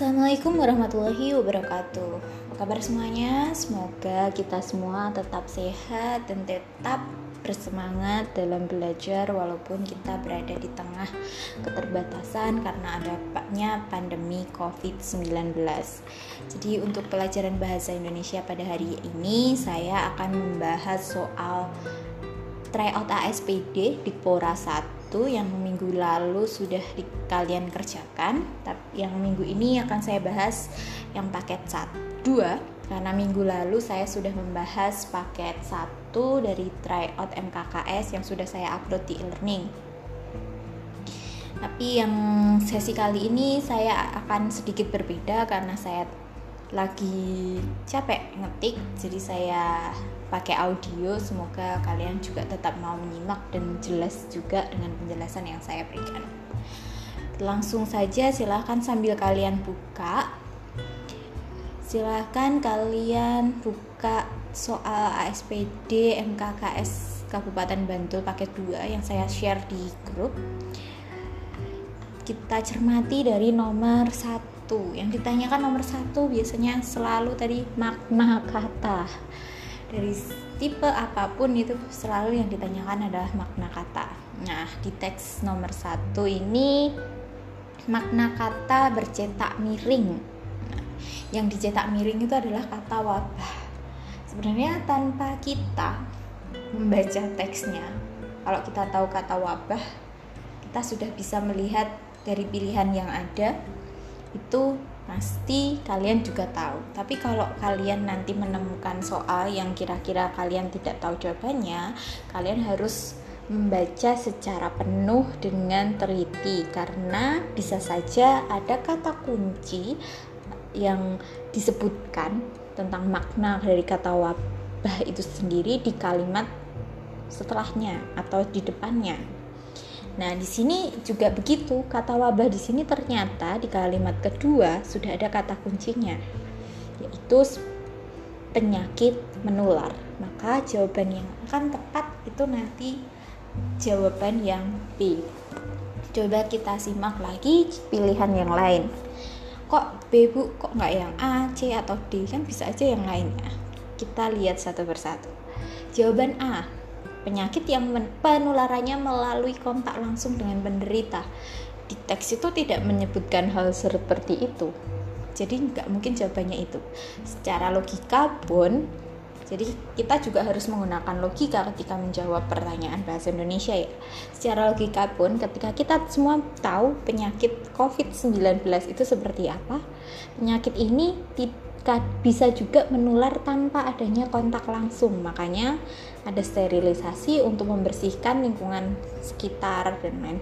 Assalamualaikum warahmatullahi wabarakatuh. Apa kabar semuanya? Semoga kita semua tetap sehat dan tetap bersemangat dalam belajar walaupun kita berada di tengah keterbatasan karena adanya pandemi COVID-19. Jadi untuk pelajaran bahasa Indonesia pada hari ini saya akan membahas soal tryout ASPD di Pora 1 yang minggu lalu sudah di, kalian kerjakan tapi yang minggu ini akan saya bahas yang paket 1 2 karena minggu lalu saya sudah membahas paket 1 dari tryout MKKS yang sudah saya upload di e-learning. Tapi yang sesi kali ini saya akan sedikit berbeda karena saya lagi capek ngetik jadi saya pakai audio. Semoga kalian juga tetap mau menyimak dan jelas juga dengan penjelasan yang saya berikan. Langsung saja silahkan sambil kalian buka. Silahkan kalian buka soal ASPD MKKS Kabupaten Bantul paket 2 yang saya share di grup. Kita cermati dari nomor satu yang ditanyakan nomor satu biasanya selalu tadi makna kata dari tipe apa pun itu selalu yang ditanyakan adalah makna kata. Nah, di teks nomor satu ini makna kata bercetak miring. Nah, yang dicetak miring itu adalah kata wabah. Sebenarnya tanpa kita membaca teksnya, kalau kita tahu kata wabah, kita sudah bisa melihat dari pilihan yang ada itu pasti kalian juga tahu. Tapi kalau kalian nanti menemukan soal yang kira-kira kalian tidak tahu jawabannya, kalian harus membaca secara penuh dengan teliti karena bisa saja ada kata kunci yang disebutkan tentang makna dari kata wabah itu sendiri di kalimat setelahnya atau di depannya. Nah, di sini juga begitu. Kata wabah di sini ternyata di kalimat kedua sudah ada kata kuncinya, yaitu penyakit menular. Maka jawaban yang akan tepat itu nanti jawaban yang B. Coba kita simak lagi pilihan yang lain. Kok B bu, kok nggak yang A, C atau D? Kan bisa aja yang lainnya. Kita lihat satu persatu. Jawaban A, penyakit yang penularannya melalui kontak langsung dengan penderita. Di teks itu tidak menyebutkan hal seperti itu. Jadi nggak mungkin jawabannya itu. Secara logika pun, jadi kita juga harus menggunakan logika ketika menjawab pertanyaan bahasa Indonesia ya. Secara logika pun ketika kita semua tahu penyakit COVID-19 itu seperti apa, penyakit ini bisa juga menular tanpa adanya kontak langsung. Makanya ada sterilisasi untuk membersihkan lingkungan sekitar dan lain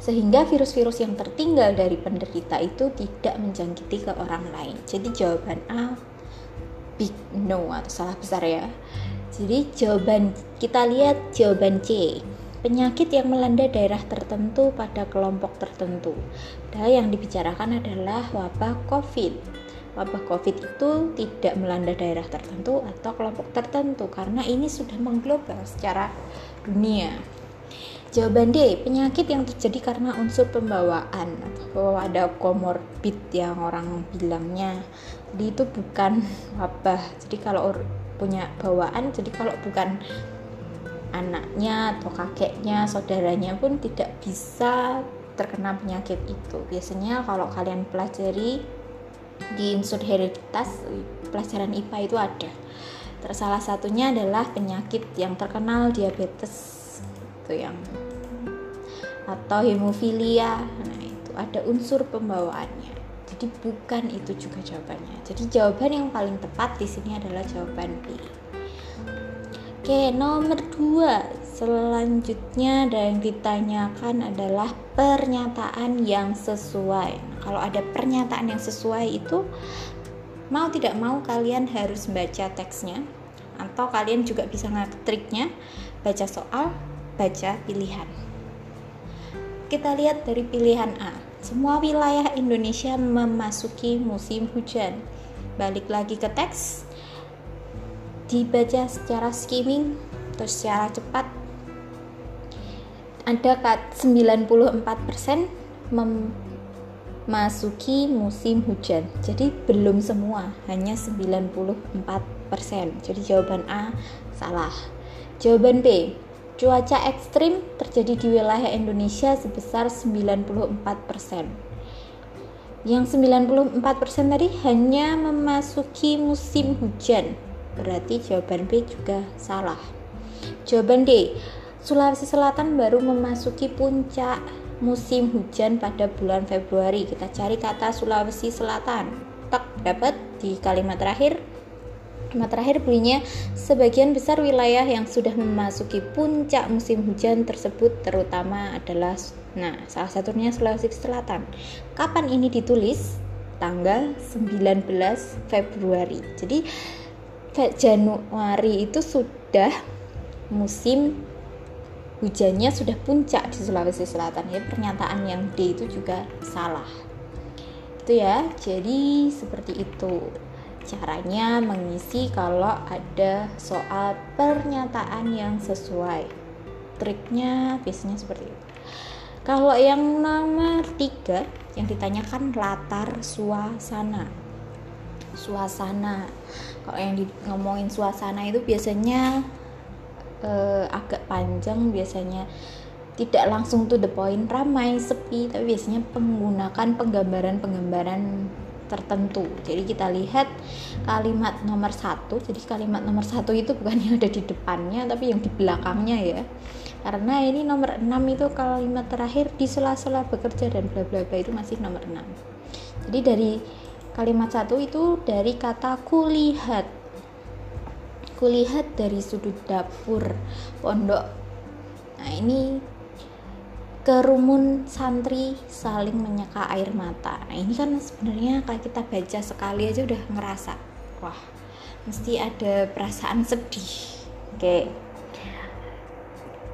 sehingga virus-virus yang tertinggal dari penderita itu tidak menjangkiti ke orang lain. Jadi jawaban A big no atau salah besar ya. Jadi jawaban kita lihat jawaban C penyakit yang melanda daerah tertentu pada kelompok tertentu. Dan yang dibicarakan adalah wabah COVID. Wabah COVID itu tidak melanda daerah tertentu atau kelompok tertentu karena ini sudah mengglobal secara dunia. Jawaban D, penyakit yang terjadi karena unsur pembawaan atau ada komorbid yang orang bilangnya. Jadi itu bukan wabah. Jadi kalau punya bawaan, jadi kalau bukan anaknya atau kakeknya, saudaranya pun tidak bisa terkena penyakit itu. Biasanya kalau kalian pelajari di unsur hereditas pelajaran IPA itu ada. Terus salah satunya adalah penyakit yang terkenal diabetes itu yang atau hemofilia. Nah, itu ada unsur pembawaannya. Jadi bukan itu juga jawabannya. Jadi jawaban yang paling tepat di sini adalah jawaban B. Oke, nomor dua Selanjutnya yang ditanyakan adalah pernyataan yang sesuai. Nah, kalau ada pernyataan yang sesuai itu mau tidak mau kalian harus baca teksnya atau kalian juga bisa triknya baca soal, baca pilihan. Kita lihat dari pilihan A. Semua wilayah Indonesia memasuki musim hujan. Balik lagi ke teks, dibaca secara skimming atau secara cepat ada 94% mem memasuki musim hujan. Jadi belum semua, hanya 94%. Jadi jawaban A salah. Jawaban B, cuaca ekstrim terjadi di wilayah Indonesia sebesar 94%. Yang 94% tadi hanya memasuki musim hujan. Berarti jawaban B juga salah. Jawaban D, Sulawesi Selatan baru memasuki puncak musim hujan pada bulan Februari. Kita cari kata Sulawesi Selatan. Tak dapat di kalimat terakhir. Kalimat terakhir bunyinya sebagian besar wilayah yang sudah memasuki puncak musim hujan tersebut terutama adalah nah salah satunya Sulawesi Selatan. Kapan ini ditulis? Tanggal 19 Februari. Jadi Januari itu sudah musim hujannya sudah puncak di Sulawesi Selatan. Ya pernyataan yang D itu juga salah. Itu ya jadi seperti itu. Caranya mengisi kalau ada soal pernyataan yang sesuai. Triknya biasanya seperti itu. Kalau yang nomor tiga yang ditanyakan latar suasana. Suasana. Kalau yang di, ngomongin suasana itu biasanya uh, agak panjang biasanya tidak langsung to the point ramai sepi tapi biasanya menggunakan penggambaran-penggambaran tertentu. Jadi kita lihat kalimat nomor satu jadi kalimat nomor satu itu bukan yang ada di depannya tapi yang di belakangnya ya. Karena ini nomor 6 itu kalimat terakhir di sela-sela bekerja dan bla bla bla itu masih nomor 6 jadi dari kalimat satu itu dari kata kulihat kulihat dari sudut dapur pondok. Nah ini kerumun santri saling menyeka air mata. Nah ini kan sebenarnya kalau kita baca sekali aja udah ngerasa wah mesti ada perasaan sedih. Oke.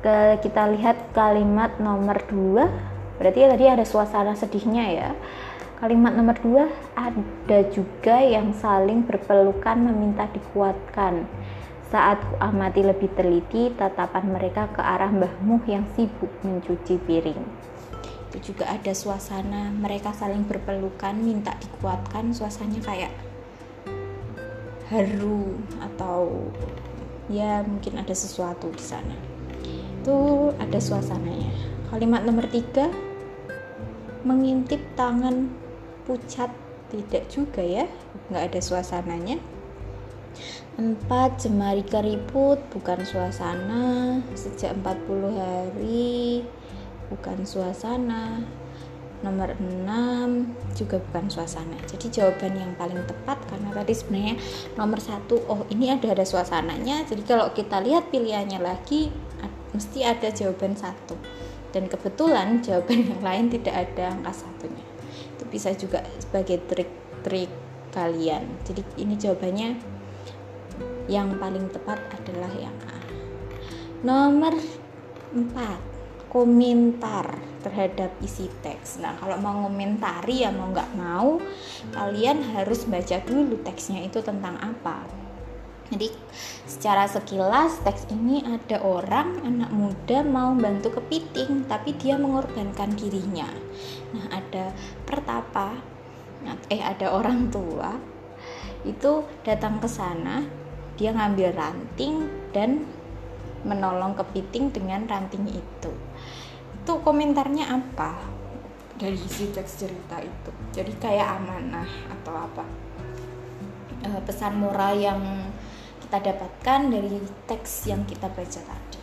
Ke kita lihat kalimat nomor 2 berarti ya tadi ada suasana sedihnya ya. Kalimat nomor 2 ada juga yang saling berpelukan meminta dikuatkan saat amati lebih teliti tatapan mereka ke arah Mbah Muh yang sibuk mencuci piring. Itu juga ada suasana mereka saling berpelukan, minta dikuatkan, suasananya kayak haru atau ya mungkin ada sesuatu di sana. Itu ada suasananya. Kalimat nomor tiga mengintip tangan pucat tidak juga ya, nggak ada suasananya Empat, jemari keriput bukan suasana. Sejak 40 hari bukan suasana. Nomor 6 juga bukan suasana. Jadi jawaban yang paling tepat karena tadi sebenarnya nomor satu oh ini ada ada suasananya. Jadi kalau kita lihat pilihannya lagi mesti ada jawaban satu. Dan kebetulan jawaban yang lain tidak ada angka satunya. Itu bisa juga sebagai trik-trik kalian. Jadi ini jawabannya yang paling tepat adalah yang A. Nomor 4, komentar terhadap isi teks. Nah, kalau mau komentari ya mau nggak mau, kalian harus baca dulu teksnya itu tentang apa. Jadi secara sekilas teks ini ada orang anak muda mau bantu kepiting tapi dia mengorbankan dirinya. Nah, ada pertapa eh ada orang tua itu datang ke sana dia ngambil ranting dan menolong kepiting dengan ranting itu. Itu komentarnya apa? Dari isi teks cerita itu. Jadi kayak amanah atau apa? E, pesan moral yang kita dapatkan dari teks yang kita baca tadi.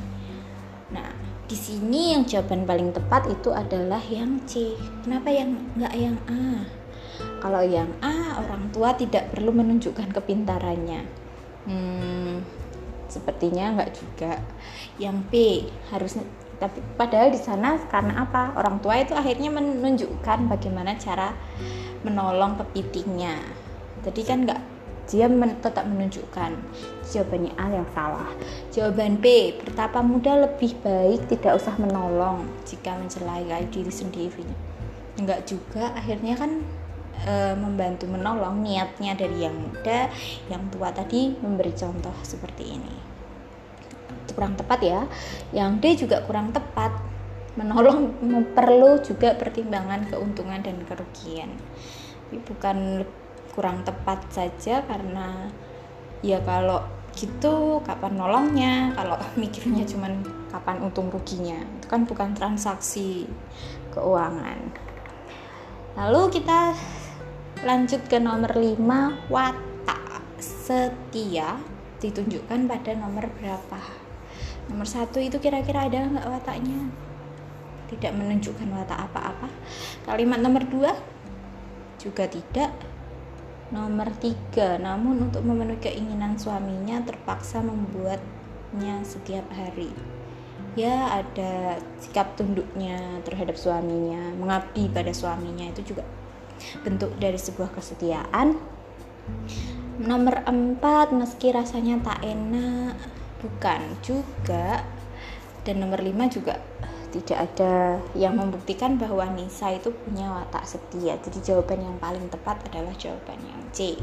Nah di sini yang jawaban paling tepat itu adalah yang C. Kenapa yang nggak yang A? Kalau yang A orang tua tidak perlu menunjukkan kepintarannya hmm, sepertinya enggak juga. Yang B harusnya tapi padahal di sana karena apa? Orang tua itu akhirnya menunjukkan bagaimana cara menolong kepitingnya. Jadi kan enggak dia men, tetap menunjukkan jawabannya A yang salah. Jawaban B betapa muda lebih baik tidak usah menolong jika mencelakai diri sendiri. Enggak juga akhirnya kan e, membantu menolong niatnya dari yang muda yang tua tadi memberi contoh seperti ini. Kurang tepat ya. Yang D juga kurang tepat. Menolong perlu juga pertimbangan keuntungan dan kerugian. Tapi bukan kurang tepat saja karena ya kalau gitu kapan nolongnya? Kalau mikirnya cuman kapan untung ruginya. Itu kan bukan transaksi keuangan. Lalu kita lanjut ke nomor 5 watak setia ditunjukkan pada nomor berapa? Nomor satu itu kira-kira ada nggak wataknya? Tidak menunjukkan watak apa-apa. Kalimat nomor dua? Juga tidak. Nomor tiga namun untuk memenuhi keinginan suaminya terpaksa membuatnya setiap hari. Ya ada sikap tunduknya terhadap suaminya mengabdi pada suaminya itu juga bentuk dari sebuah kesetiaan nomor empat meski rasanya tak enak bukan juga dan nomor lima juga tidak ada yang membuktikan bahwa Nisa itu punya watak setia. Jadi jawaban yang paling tepat adalah jawaban yang C.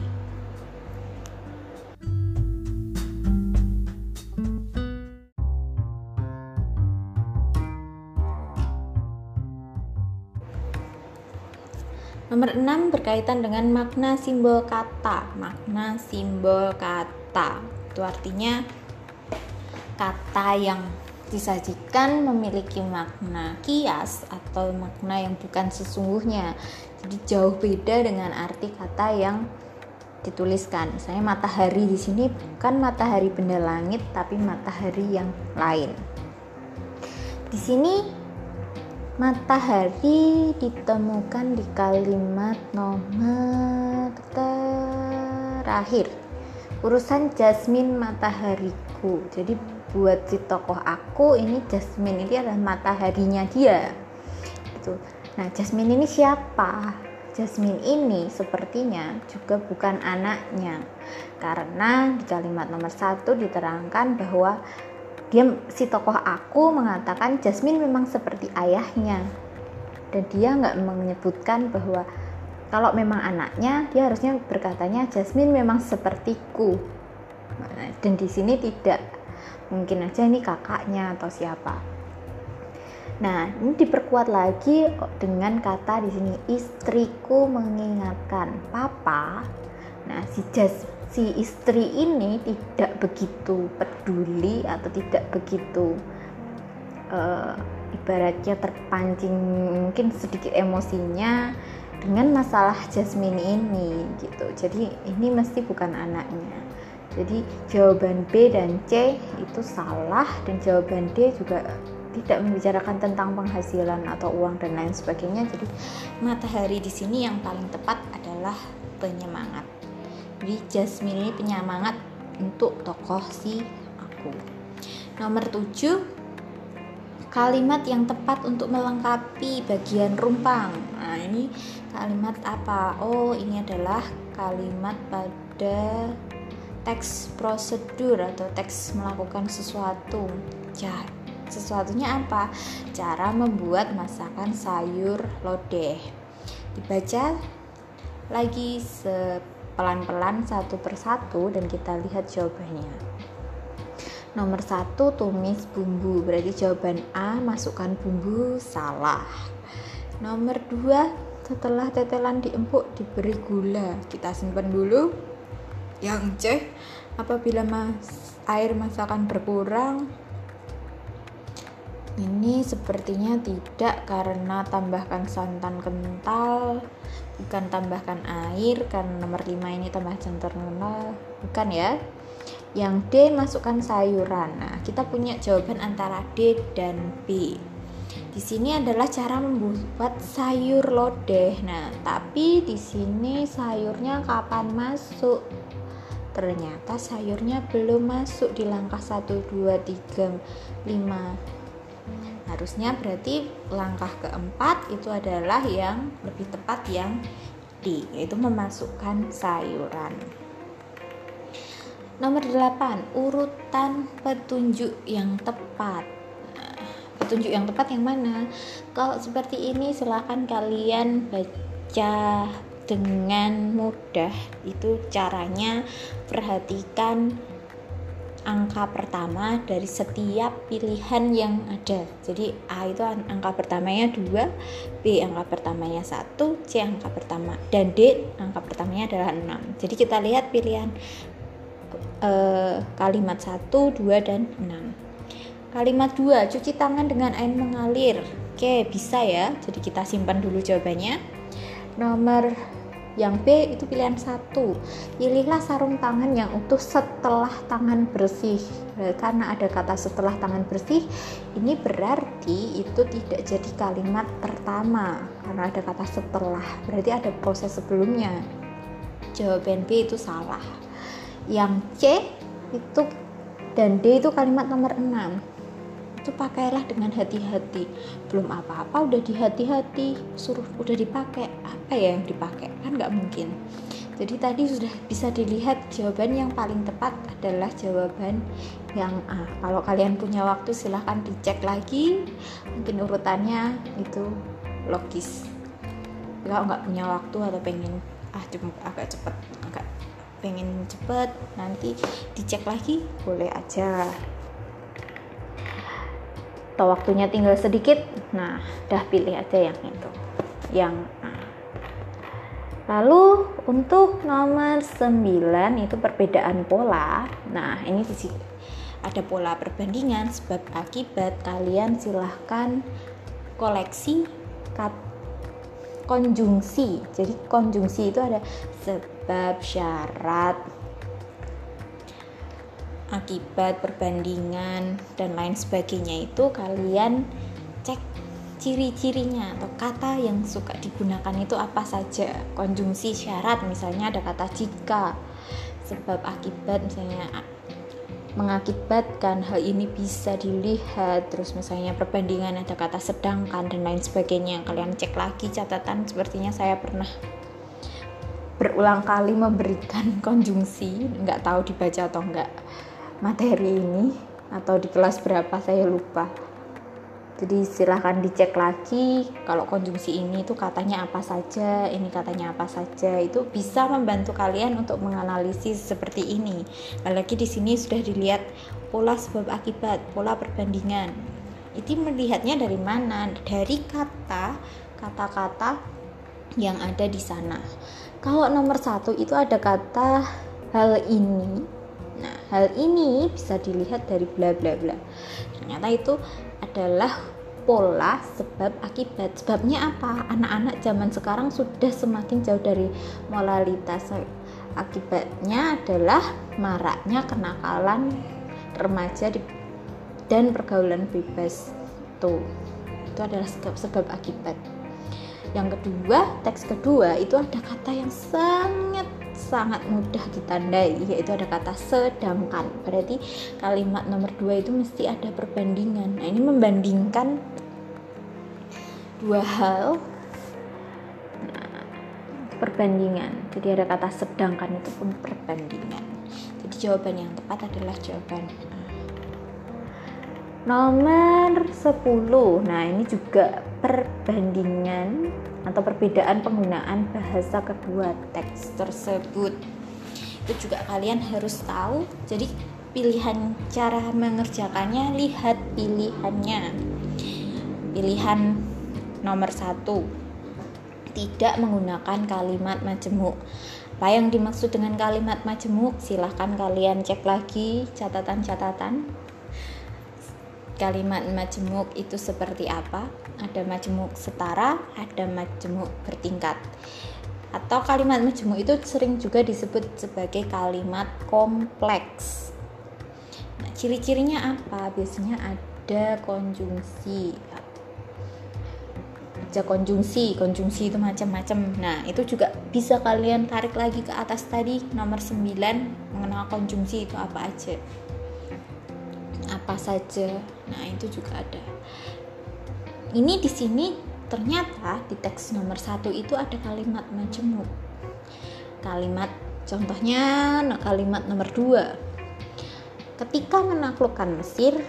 Nomor 6 berkaitan dengan makna simbol kata. Makna simbol kata. Itu artinya kata yang disajikan memiliki makna kias atau makna yang bukan sesungguhnya. Jadi jauh beda dengan arti kata yang dituliskan. Misalnya matahari di sini bukan matahari benda langit tapi matahari yang lain. Di sini matahari ditemukan di kalimat nomor terakhir. Urusan jasmin matahariku. Jadi buat si tokoh aku ini Jasmine ini adalah mataharinya dia gitu nah Jasmine ini siapa Jasmine ini sepertinya juga bukan anaknya karena di kalimat nomor satu diterangkan bahwa dia si tokoh aku mengatakan Jasmine memang seperti ayahnya. Dan dia nggak menyebutkan bahwa kalau memang anaknya dia harusnya berkatanya Jasmine memang sepertiku. Dan di sini tidak. Mungkin aja ini kakaknya atau siapa. Nah ini diperkuat lagi dengan kata di sini istriku mengingatkan papa. Nah si jas si istri ini tidak begitu peduli atau tidak begitu uh, ibaratnya terpancing mungkin sedikit emosinya dengan masalah Jasmine ini gitu jadi ini mesti bukan anaknya jadi jawaban B dan C itu salah dan jawaban D juga tidak membicarakan tentang penghasilan atau uang dan lain sebagainya. Jadi matahari di sini yang paling tepat adalah penyemangat. Jadi Jasmine ini penyemangat untuk tokoh si aku. Nomor 7 kalimat yang tepat untuk melengkapi bagian rumpang. Nah, ini kalimat apa? Oh, ini adalah kalimat pada teks prosedur atau teks melakukan sesuatu. Ya, sesuatunya apa? Cara membuat masakan sayur lodeh. Dibaca lagi pelan-pelan satu persatu dan kita lihat jawabannya. Nomor satu tumis bumbu. Berarti jawaban A masukkan bumbu salah. Nomor dua setelah tetelan diempuk diberi gula. Kita simpan dulu. Yang C apabila mas air masakan berkurang ini sepertinya tidak karena tambahkan santan kental bukan tambahkan air karena nomor 5 ini tambah kental bukan ya. Yang D masukkan sayuran. Nah kita punya jawaban antara D dan B. Di sini adalah cara membuat sayur lodeh. Nah tapi di sini sayurnya kapan masuk? Ternyata sayurnya belum masuk di langkah 1 2 3 5 harusnya berarti langkah keempat itu adalah yang lebih tepat yang D yaitu memasukkan sayuran. Nomor 8 urutan petunjuk yang tepat. Nah, petunjuk yang tepat yang mana? Kalau seperti ini silahkan kalian baca dengan mudah. Itu caranya perhatikan angka pertama dari setiap pilihan yang ada. Jadi A itu angka pertamanya 2, B angka pertamanya 1, C angka pertama dan D angka pertamanya adalah 6. Jadi kita lihat pilihan eh, kalimat 1, 2 dan 6. Kalimat 2, cuci tangan dengan air mengalir. Oke, bisa ya. Jadi kita simpan dulu jawabannya. Nomor yang B itu pilihan satu. Pilihlah sarung tangan yang utuh setelah tangan bersih. Eh, karena ada kata setelah tangan bersih, ini berarti itu tidak jadi kalimat pertama karena ada kata setelah. Berarti ada proses sebelumnya. Jawaban B itu salah. Yang C itu dan D itu kalimat nomor 6 itu pakailah dengan hati-hati belum apa-apa udah di hati-hati suruh udah dipakai apa ya yang dipakai kan nggak mungkin jadi tadi sudah bisa dilihat jawaban yang paling tepat adalah jawaban yang A. Kalau kalian punya waktu silahkan dicek lagi. Mungkin urutannya itu logis. Kalau nggak punya waktu atau pengen ah cuma agak cepet, agak pengen cepet nanti dicek lagi boleh aja atau waktunya tinggal sedikit nah udah pilih aja yang itu. Yang A. Lalu untuk nomor 9 itu perbedaan pola. Nah ini di sini. Ada pola perbandingan sebab akibat kalian silahkan koleksi kat konjungsi. Jadi konjungsi itu ada sebab syarat akibat perbandingan dan lain sebagainya itu kalian cek ciri-cirinya atau kata yang suka digunakan itu apa saja. Konjungsi syarat misalnya ada kata jika sebab akibat misalnya mengakibatkan hal ini bisa dilihat. Terus misalnya perbandingan ada kata sedangkan dan lain sebagainya kalian cek lagi. Catatan sepertinya saya pernah berulang kali memberikan konjungsi nggak tahu dibaca atau enggak materi ini atau di kelas berapa saya lupa. Jadi silahkan dicek lagi kalau konjungsi ini tuh katanya apa saja ini katanya apa saja itu bisa membantu kalian untuk menganalisis seperti ini. Lagi di sini sudah dilihat pola sebab akibat pola perbandingan. Itu melihatnya dari mana? Dari kata kata-kata yang ada di sana. Kalau nomor satu itu ada kata hal ini Nah, hal ini bisa dilihat dari bla bla bla. Ternyata itu adalah pola sebab akibat. Sebabnya apa? Anak-anak zaman sekarang sudah semakin jauh dari moralitas. Akibatnya adalah maraknya kenakalan remaja di, dan pergaulan bebas. Tuh. Itu adalah sebab, sebab akibat. Yang kedua, teks kedua itu ada kata yang sangat sangat mudah ditandai yaitu ada kata sedangkan. Berarti kalimat nomor dua itu mesti ada perbandingan. Nah ini membandingkan dua hal. Nah, perbandingan. Jadi ada kata sedangkan itu pun perbandingan. Jadi jawaban yang tepat adalah jawaban Nomor 10. Nah, ini juga perbandingan atau perbedaan penggunaan bahasa kedua teks tersebut. Itu juga kalian harus tahu. Jadi, pilihan cara mengerjakannya lihat pilihannya. Pilihan nomor satu tidak menggunakan kalimat majemuk. Apa yang dimaksud dengan kalimat majemuk? Silahkan kalian cek lagi catatan-catatan kalimat majemuk itu seperti apa? Ada majemuk setara, ada majemuk bertingkat. Atau kalimat majemuk itu sering juga disebut sebagai kalimat kompleks. Nah, ciri-cirinya apa? Biasanya ada konjungsi. Ada konjungsi, konjungsi itu macam-macam. Nah, itu juga bisa kalian tarik lagi ke atas tadi nomor 9 mengenal konjungsi itu apa aja apa saja. Nah, itu juga ada. Ini di sini ternyata di teks nomor satu itu ada kalimat majemuk. Kalimat contohnya kalimat nomor dua. Ketika menaklukkan Mesir,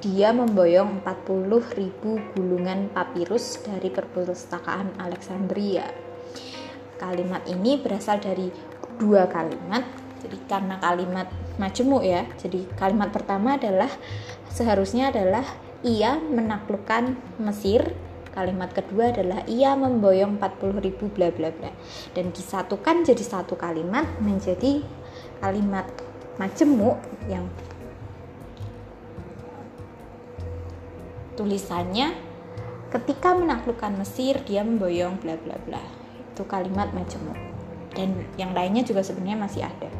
dia memboyong 40.000 gulungan papirus dari perpustakaan Alexandria. Kalimat ini berasal dari dua kalimat. Jadi karena kalimat majemuk ya jadi kalimat pertama adalah seharusnya adalah ia menaklukkan Mesir. Kalimat kedua adalah ia memboyong 40 ribu bla bla bla. Dan disatukan jadi satu kalimat menjadi kalimat majemuk yang tulisannya ketika menaklukkan Mesir dia memboyong bla bla bla. Itu kalimat majemuk. Dan yang lainnya juga sebenarnya masih ada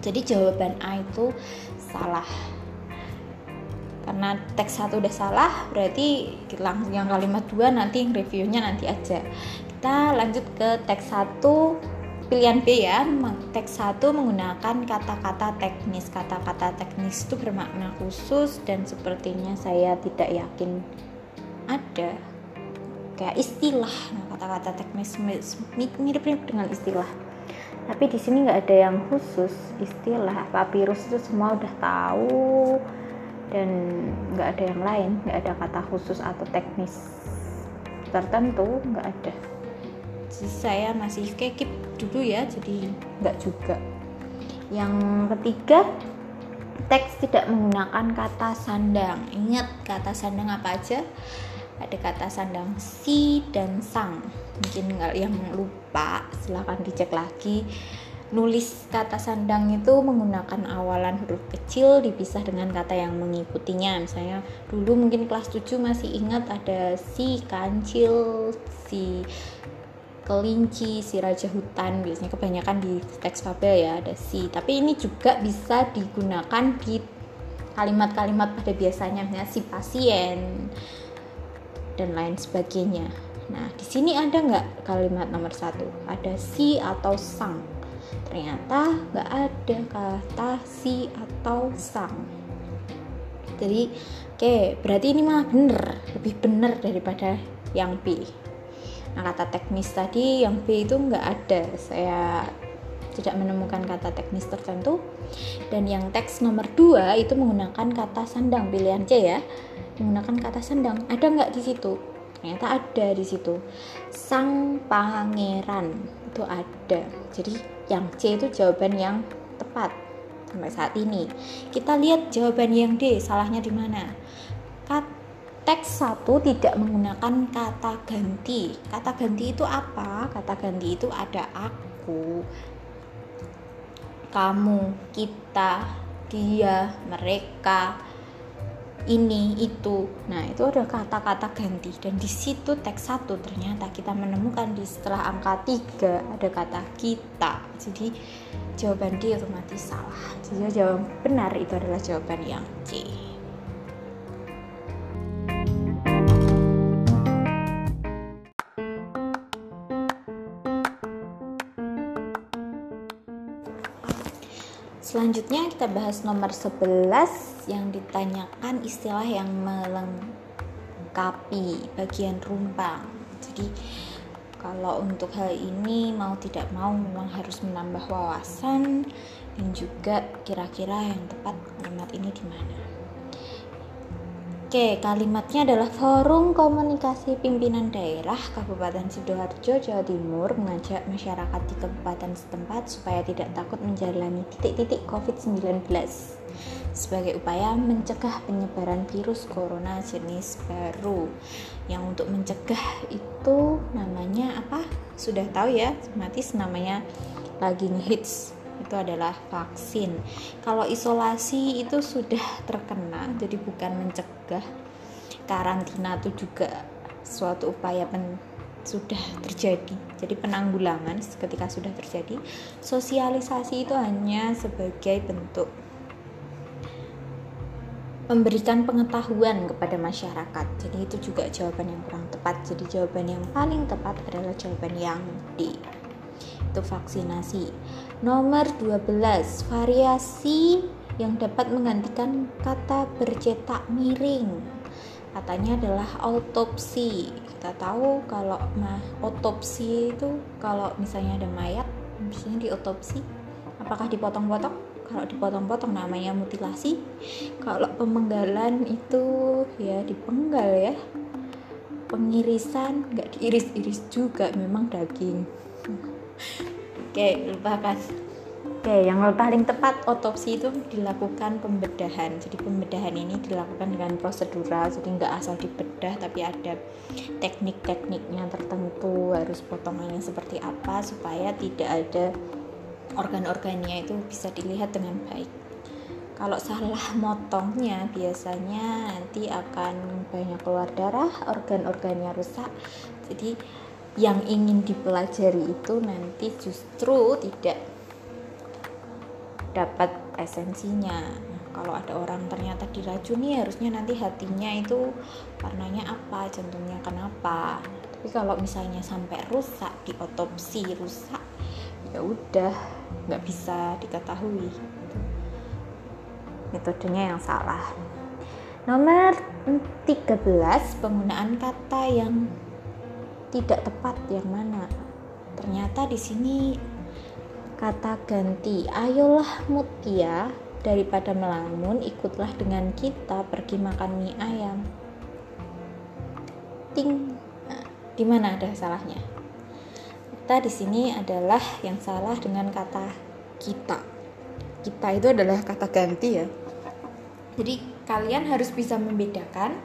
jadi jawaban A itu salah. Karena teks satu udah salah berarti langsung yang kalimat dua nanti reviewnya nanti aja. Kita lanjut ke teks satu pilihan B ya. Teks satu menggunakan kata-kata teknis. Kata-kata teknis itu bermakna khusus dan sepertinya saya tidak yakin ada. Kayak istilah. Nah, kata-kata teknis mirip-mirip dengan istilah tapi di sini nggak ada yang khusus istilah papirus itu semua udah tahu dan nggak ada yang lain nggak ada kata khusus atau teknis tertentu nggak ada. Saya masih keep dulu ya jadi nggak juga. Yang ketiga teks tidak menggunakan kata sandang. Ingat kata sandang apa aja? Ada kata sandang si dan sang mungkin yang lupa silahkan dicek lagi. Nulis kata sandang itu menggunakan awalan huruf kecil dipisah dengan kata yang mengikutinya. Misalnya dulu mungkin kelas 7 masih ingat ada si kancil si kelinci si raja hutan. Biasanya kebanyakan di teks fabel ya ada si. Tapi ini juga bisa digunakan di kalimat-kalimat pada biasanya misalnya si pasien dan lain sebagainya nah di sini ada nggak kalimat nomor satu? Ada si atau sang. Ternyata nggak ada kata si atau sang. Jadi oke okay, berarti ini malah bener lebih bener daripada yang B. Nah kata teknis tadi yang B itu nggak ada. Saya tidak menemukan kata teknis tertentu. Dan yang teks nomor 2 itu menggunakan kata sandang. Pilihan C ya menggunakan kata sandang. Ada nggak di situ ternyata ada di situ sang pangeran itu ada jadi yang C itu jawaban yang tepat sampai saat ini. Kita lihat jawaban yang D, salahnya di mana? Teks satu tidak menggunakan kata ganti. Kata ganti itu apa? Kata ganti itu ada aku, kamu, kita, dia, mereka, ini itu. Nah itu ada kata-kata ganti. Dan di situ teks satu ternyata kita menemukan di setelah angka tiga ada kata kita. Jadi jawaban D otomatis salah. Jadi jawaban benar itu adalah jawaban yang C Selanjutnya kita bahas nomor 11 yang ditanyakan istilah yang melengkapi bagian rumpang. Jadi kalau untuk hal ini mau tidak mau memang harus menambah wawasan dan juga kira-kira yang tepat kalimat ini di mana. Oke, kalimatnya adalah Forum Komunikasi Pimpinan Daerah Kabupaten Sidoarjo, Jawa Timur mengajak masyarakat di kabupaten setempat supaya tidak takut menjalani titik-titik COVID-19 sebagai upaya mencegah penyebaran virus corona jenis baru. Yang untuk mencegah itu namanya apa? Sudah tahu ya, otomatis namanya lagi ngehits itu adalah vaksin. Kalau isolasi itu sudah terkena, jadi bukan mencegah. Karantina itu juga suatu upaya pen, sudah terjadi. Jadi penanggulangan ketika sudah terjadi. Sosialisasi itu hanya sebagai bentuk memberikan pengetahuan kepada masyarakat. Jadi itu juga jawaban yang kurang tepat. Jadi jawaban yang paling tepat adalah jawaban yang D. Itu vaksinasi. Nomor 12, variasi yang dapat menggantikan kata bercetak miring. Katanya adalah autopsi. Kita tahu kalau mah otopsi itu kalau misalnya ada mayat, misalnya diotopsi, apakah dipotong-potong? Kalau dipotong-potong namanya mutilasi. Kalau pemenggalan itu ya dipenggal ya. Pengirisan nggak diiris-iris juga, memang daging. Oke, lupakan. Oke, yang paling tepat otopsi itu dilakukan pembedahan. Jadi pembedahan ini dilakukan dengan prosedural, jadi nggak asal dibedah, tapi ada teknik-tekniknya tertentu, harus potongannya seperti apa supaya tidak ada organ-organnya itu bisa dilihat dengan baik. Kalau salah motongnya biasanya nanti akan banyak keluar darah, organ-organnya rusak. Jadi yang ingin dipelajari itu nanti justru tidak dapat esensinya. Nah, kalau ada orang ternyata diracuni harusnya nanti hatinya itu warnanya apa jantungnya kenapa. Tapi kalau misalnya sampai rusak di otopsi rusak ya udah nggak bisa diketahui. Metodenya yang salah. Nomor 13 penggunaan kata yang tidak tepat yang mana. Ternyata di sini kata ganti ayolah mutia daripada melamun ikutlah dengan kita pergi makan mie ayam. Ting. Nah, di mana ada salahnya? Kita di sini adalah yang salah dengan kata kita. Kita itu adalah kata ganti ya. Jadi kalian harus bisa membedakan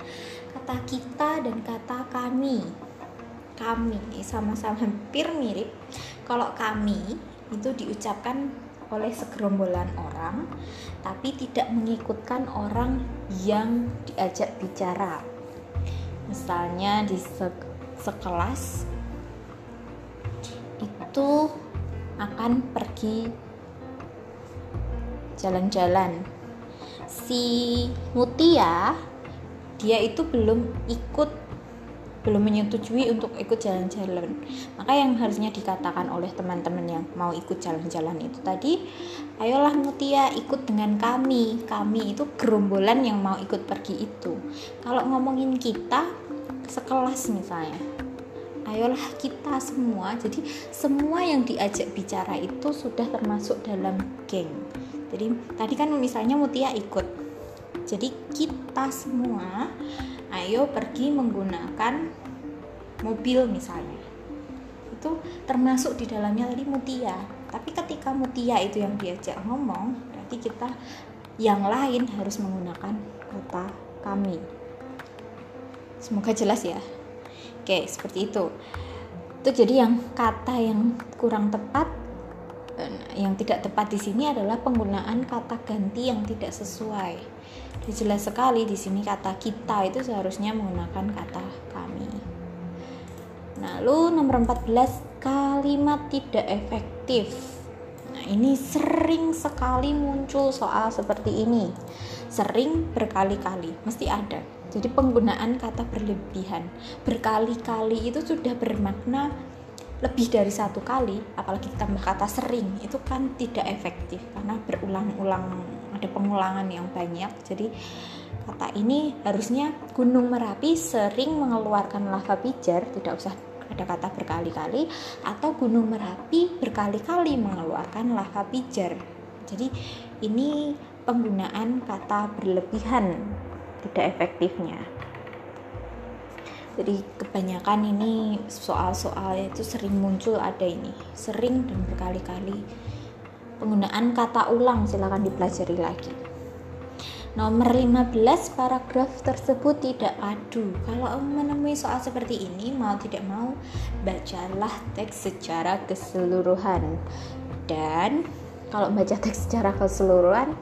kata kita dan kata kami kami sama-sama hampir mirip kalau kami itu diucapkan oleh segerombolan orang tapi tidak mengikutkan orang yang diajak bicara. Misalnya di se sekelas itu akan pergi jalan-jalan. Si Mutia dia itu belum ikut belum menyetujui untuk ikut jalan-jalan. Maka yang harusnya dikatakan oleh teman-teman yang mau ikut jalan-jalan itu tadi ayolah Mutia ikut dengan kami. Kami itu gerombolan yang mau ikut pergi itu. Kalau ngomongin kita sekelas misalnya ayolah kita semua. Jadi semua yang diajak bicara itu sudah termasuk dalam geng. Jadi tadi kan misalnya Mutia ikut. Jadi kita semua ayo pergi menggunakan mobil misalnya. Itu termasuk di dalamnya tadi mutia. Tapi ketika mutia itu yang diajak ngomong berarti kita yang lain harus menggunakan kata kami. Semoga jelas ya. Oke seperti itu. Itu jadi yang kata yang kurang tepat eh, yang tidak tepat di sini adalah penggunaan kata ganti yang tidak sesuai jelas sekali di sini kata kita itu seharusnya menggunakan kata kami. Lalu nomor 14 kalimat tidak efektif. Nah, ini sering sekali muncul soal seperti ini. Sering berkali-kali, mesti ada. Jadi penggunaan kata berlebihan berkali-kali itu sudah bermakna lebih dari satu kali, apalagi ditambah kata sering, itu kan tidak efektif karena berulang-ulang ada pengulangan yang banyak. Jadi kata ini harusnya Gunung Merapi sering mengeluarkan lava pijar tidak usah ada kata berkali-kali atau Gunung Merapi berkali-kali mengeluarkan lava pijar. Jadi ini penggunaan kata berlebihan tidak efektifnya. Jadi kebanyakan ini soal-soal itu sering muncul ada ini sering dan berkali-kali penggunaan kata ulang silahkan dipelajari lagi. Nomor 15 paragraf tersebut tidak padu. Kalau menemui soal seperti ini mau tidak mau bacalah teks secara keseluruhan. Dan kalau baca teks secara keseluruhan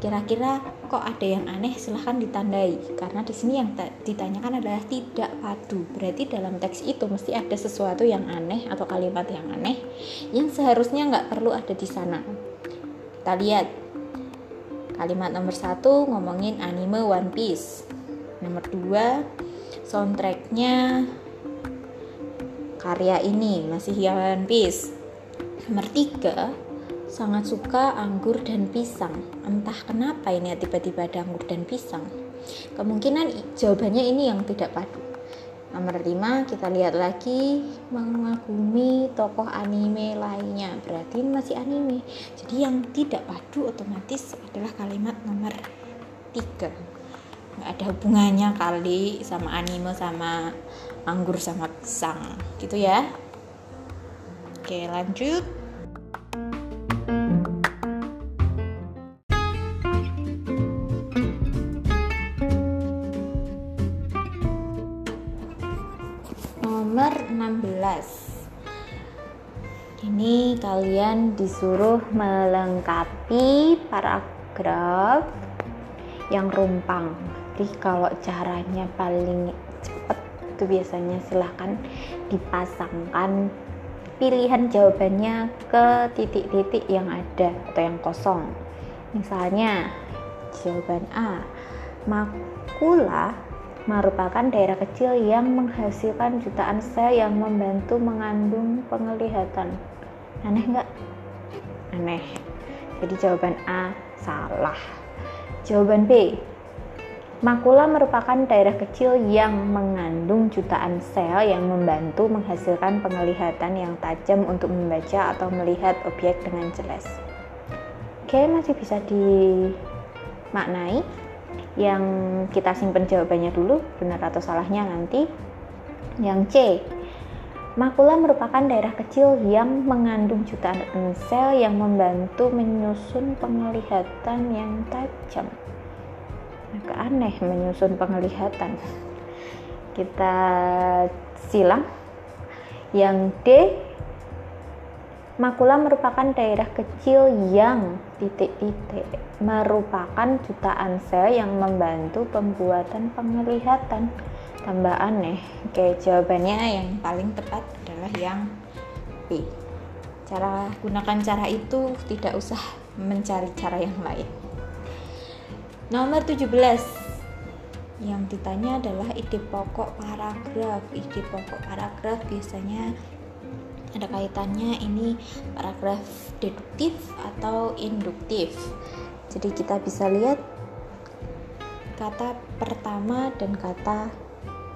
kira-kira kok ada yang aneh silahkan ditandai. Karena di sini yang ditanyakan adalah tidak padu. Berarti dalam teks itu mesti ada sesuatu yang aneh atau kalimat yang aneh yang seharusnya nggak perlu ada di sana. Kita lihat. Kalimat nomor satu ngomongin anime One Piece. Nomor dua soundtracknya karya ini masih One Piece. Nomor tiga sangat suka anggur dan pisang. Entah kenapa ini tiba-tiba ada anggur dan pisang. Kemungkinan jawabannya ini yang tidak padu. Nomor 5 kita lihat lagi mengagumi tokoh anime lainnya. Berarti masih anime. Jadi yang tidak padu otomatis adalah kalimat nomor 3. Nggak ada hubungannya kali sama anime sama anggur sama pisang. Gitu ya. Oke, lanjut. Ini kalian disuruh melengkapi paragraf yang rumpang. Jadi kalau caranya paling cepat itu biasanya silahkan dipasangkan pilihan jawabannya ke titik-titik yang ada atau yang kosong. Misalnya jawaban A makula merupakan daerah kecil yang menghasilkan jutaan sel yang membantu mengandung penglihatan. Aneh nggak? Aneh. Jadi jawaban A salah. Jawaban B. Makula merupakan daerah kecil yang mengandung jutaan sel yang membantu menghasilkan penglihatan yang tajam untuk membaca atau melihat objek dengan jelas. Oke, masih bisa dimaknai yang kita simpan jawabannya dulu benar atau salahnya nanti. Yang C makula merupakan daerah kecil yang mengandung jutaan sel yang membantu menyusun penglihatan yang tajam. Agak aneh menyusun penglihatan. Kita silang. Yang D Makula merupakan daerah kecil yang titik-titik merupakan jutaan sel yang membantu pembuatan penglihatan. Tambah aneh. Oke, jawabannya yang paling tepat adalah yang B. Cara gunakan cara itu tidak usah mencari cara yang lain. Nomor 17 yang ditanya adalah ide pokok paragraf. Ide pokok paragraf biasanya ada kaitannya ini paragraf deduktif atau induktif. Jadi kita bisa lihat kata pertama dan kata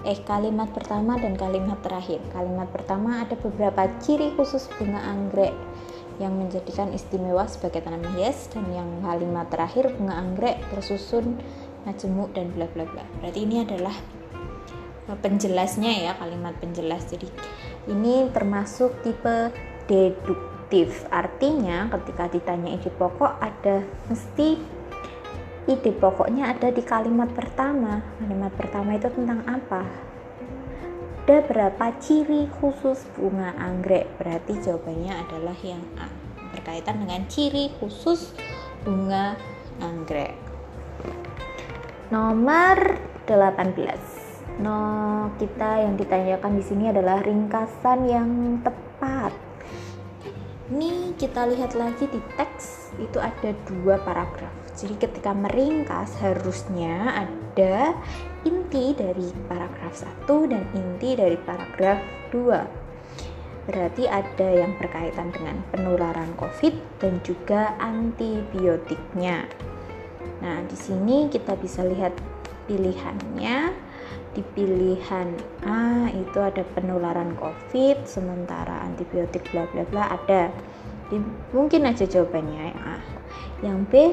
eh kalimat pertama dan kalimat terakhir. Kalimat pertama ada beberapa ciri khusus bunga anggrek yang menjadikan istimewa sebagai tanaman hias dan yang kalimat terakhir bunga anggrek tersusun majemuk dan bla bla bla. Berarti ini adalah penjelasnya ya kalimat penjelas. Jadi ini termasuk tipe deduktif. Artinya ketika ditanya ide pokok ada mesti ide pokoknya ada di kalimat pertama. Kalimat pertama itu tentang apa? Ada berapa ciri khusus bunga anggrek? Berarti jawabannya adalah yang A berkaitan dengan ciri khusus bunga anggrek. Nomor 18 No, kita yang ditanyakan di sini adalah ringkasan yang tepat. Ini kita lihat lagi di teks itu ada dua paragraf. Jadi ketika meringkas harusnya ada inti dari paragraf 1 dan inti dari paragraf 2. Berarti ada yang berkaitan dengan penularan COVID dan juga antibiotiknya. Nah, di sini kita bisa lihat pilihannya di pilihan A itu ada penularan COVID sementara antibiotik bla bla bla ada. Di, mungkin aja jawabannya A yang B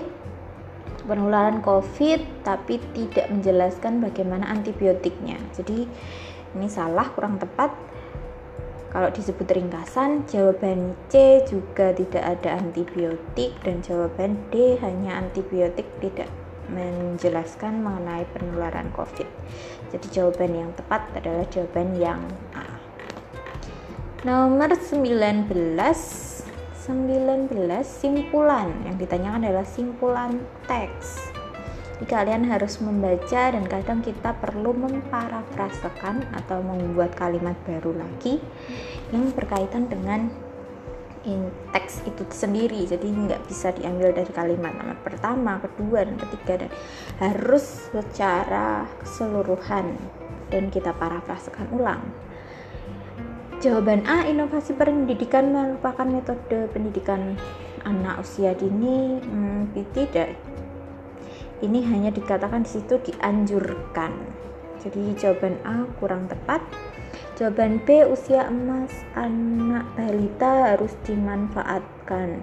penularan COVID tapi tidak menjelaskan bagaimana antibiotiknya. Jadi ini salah kurang tepat. Kalau disebut ringkasan jawaban C juga tidak ada antibiotik dan jawaban D hanya antibiotik tidak menjelaskan mengenai penularan COVID. Jadi jawaban yang tepat adalah jawaban yang A. Nomor 19 19 simpulan yang ditanyakan adalah simpulan teks. Jadi kalian harus membaca dan kadang kita perlu memparafrasekan atau membuat kalimat baru lagi yang berkaitan dengan in teks itu sendiri. Jadi nggak bisa diambil dari kalimat. Nama pertama kedua dan ketiga dan harus secara keseluruhan. Dan kita parafrasekan ulang. Jawaban A inovasi pendidikan merupakan metode pendidikan anak usia dini. Hmm, tidak. Ini hanya dikatakan di situ dianjurkan. Jadi jawaban A kurang tepat Jawaban B, usia emas anak balita harus dimanfaatkan.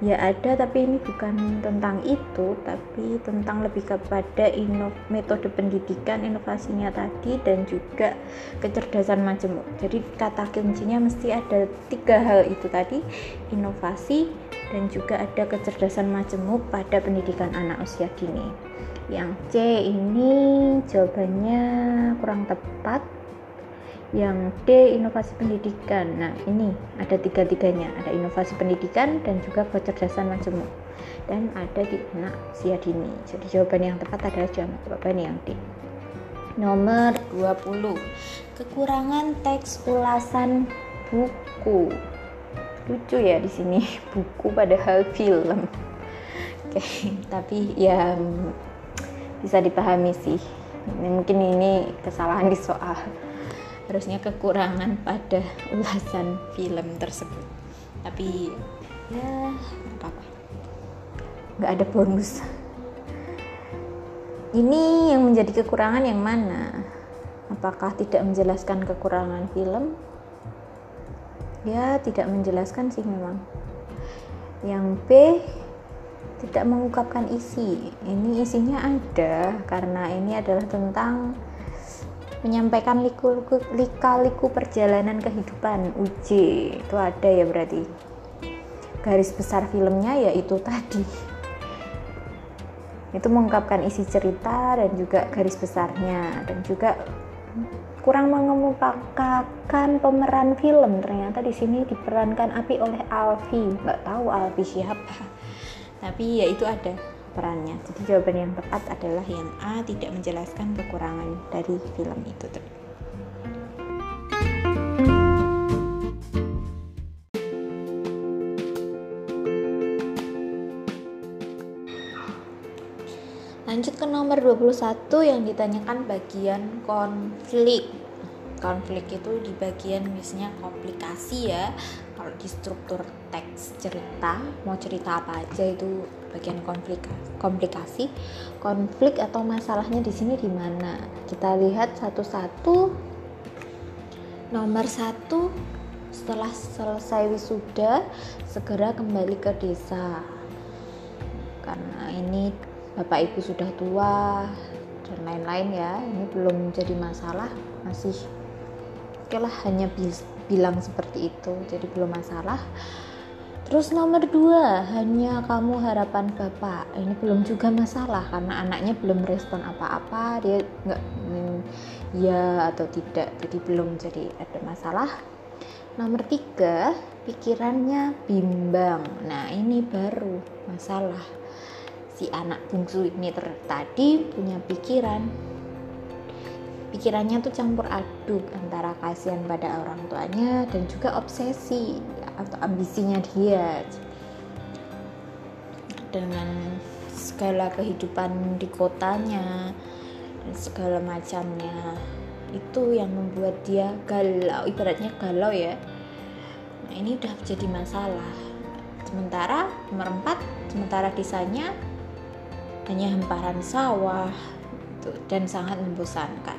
Ya ada, tapi ini bukan tentang itu, tapi tentang lebih kepada inov metode pendidikan, inovasinya tadi, dan juga kecerdasan majemuk. Jadi kata kuncinya mesti ada tiga hal itu tadi, inovasi, dan juga ada kecerdasan majemuk pada pendidikan anak usia dini. Yang C ini jawabannya kurang tepat yang D inovasi pendidikan. Nah ini ada tiga-tiganya. Ada inovasi pendidikan dan juga kecerdasan majemuk. Dan ada di anak usia dini. Jadi jawaban yang tepat adalah jawaban yang D. Nomor 20 kekurangan teks ulasan buku. Lucu ya di sini. Buku padahal film. Oke tapi ya bisa dipahami sih. Mungkin ini kesalahan di soal harusnya kekurangan pada ulasan film tersebut. Tapi ya apa apa nggak ada bonus. Ini yang menjadi kekurangan yang mana? Apakah tidak menjelaskan kekurangan film? Ya tidak menjelaskan sih memang. Yang B tidak mengungkapkan isi. Ini isinya ada karena ini adalah tentang menyampaikan liku-liku lika-liku perjalanan kehidupan. UJ itu ada ya berarti. Garis besar filmnya yaitu tadi. Itu mengungkapkan isi cerita dan juga garis besarnya. Dan juga kurang mengemukakan pemeran film. Ternyata di sini diperankan api oleh Alfi. Nggak tahu Alfi siapa. Tapi ya itu ada perannya. Jadi jawaban yang tepat adalah yang A tidak menjelaskan kekurangan dari film itu. Lanjut ke nomor 21 yang ditanyakan bagian konflik. Konflik itu di bagian misalnya komplikasi ya. Kalau di struktur teks cerita, mau cerita apa aja itu bagian konflik komplikasi. Konflik atau masalahnya di sini di mana? Kita lihat satu-satu. Nomor satu setelah selesai wisuda segera kembali ke desa. Karena ini bapak ibu sudah tua dan lain-lain ya ini belum jadi masalah masih oke lah hanya bilang seperti itu. Jadi belum masalah Terus nomor dua, hanya kamu harapan bapak. Ini belum juga masalah karena anaknya belum respon apa-apa, dia nggak mm, ya atau tidak, jadi belum jadi ada masalah. Nomor tiga, pikirannya bimbang. Nah ini baru masalah. Si anak bungsu ini tadi punya pikiran pikirannya tuh campur aduk antara kasihan pada orang tuanya dan juga obsesi atau ambisinya dia. Dengan segala kehidupan di kotanya dan segala macamnya itu yang membuat dia galau ibaratnya galau ya. Nah ini udah jadi masalah. Sementara 4 sementara desanya hanya hamparan sawah dan sangat membosankan.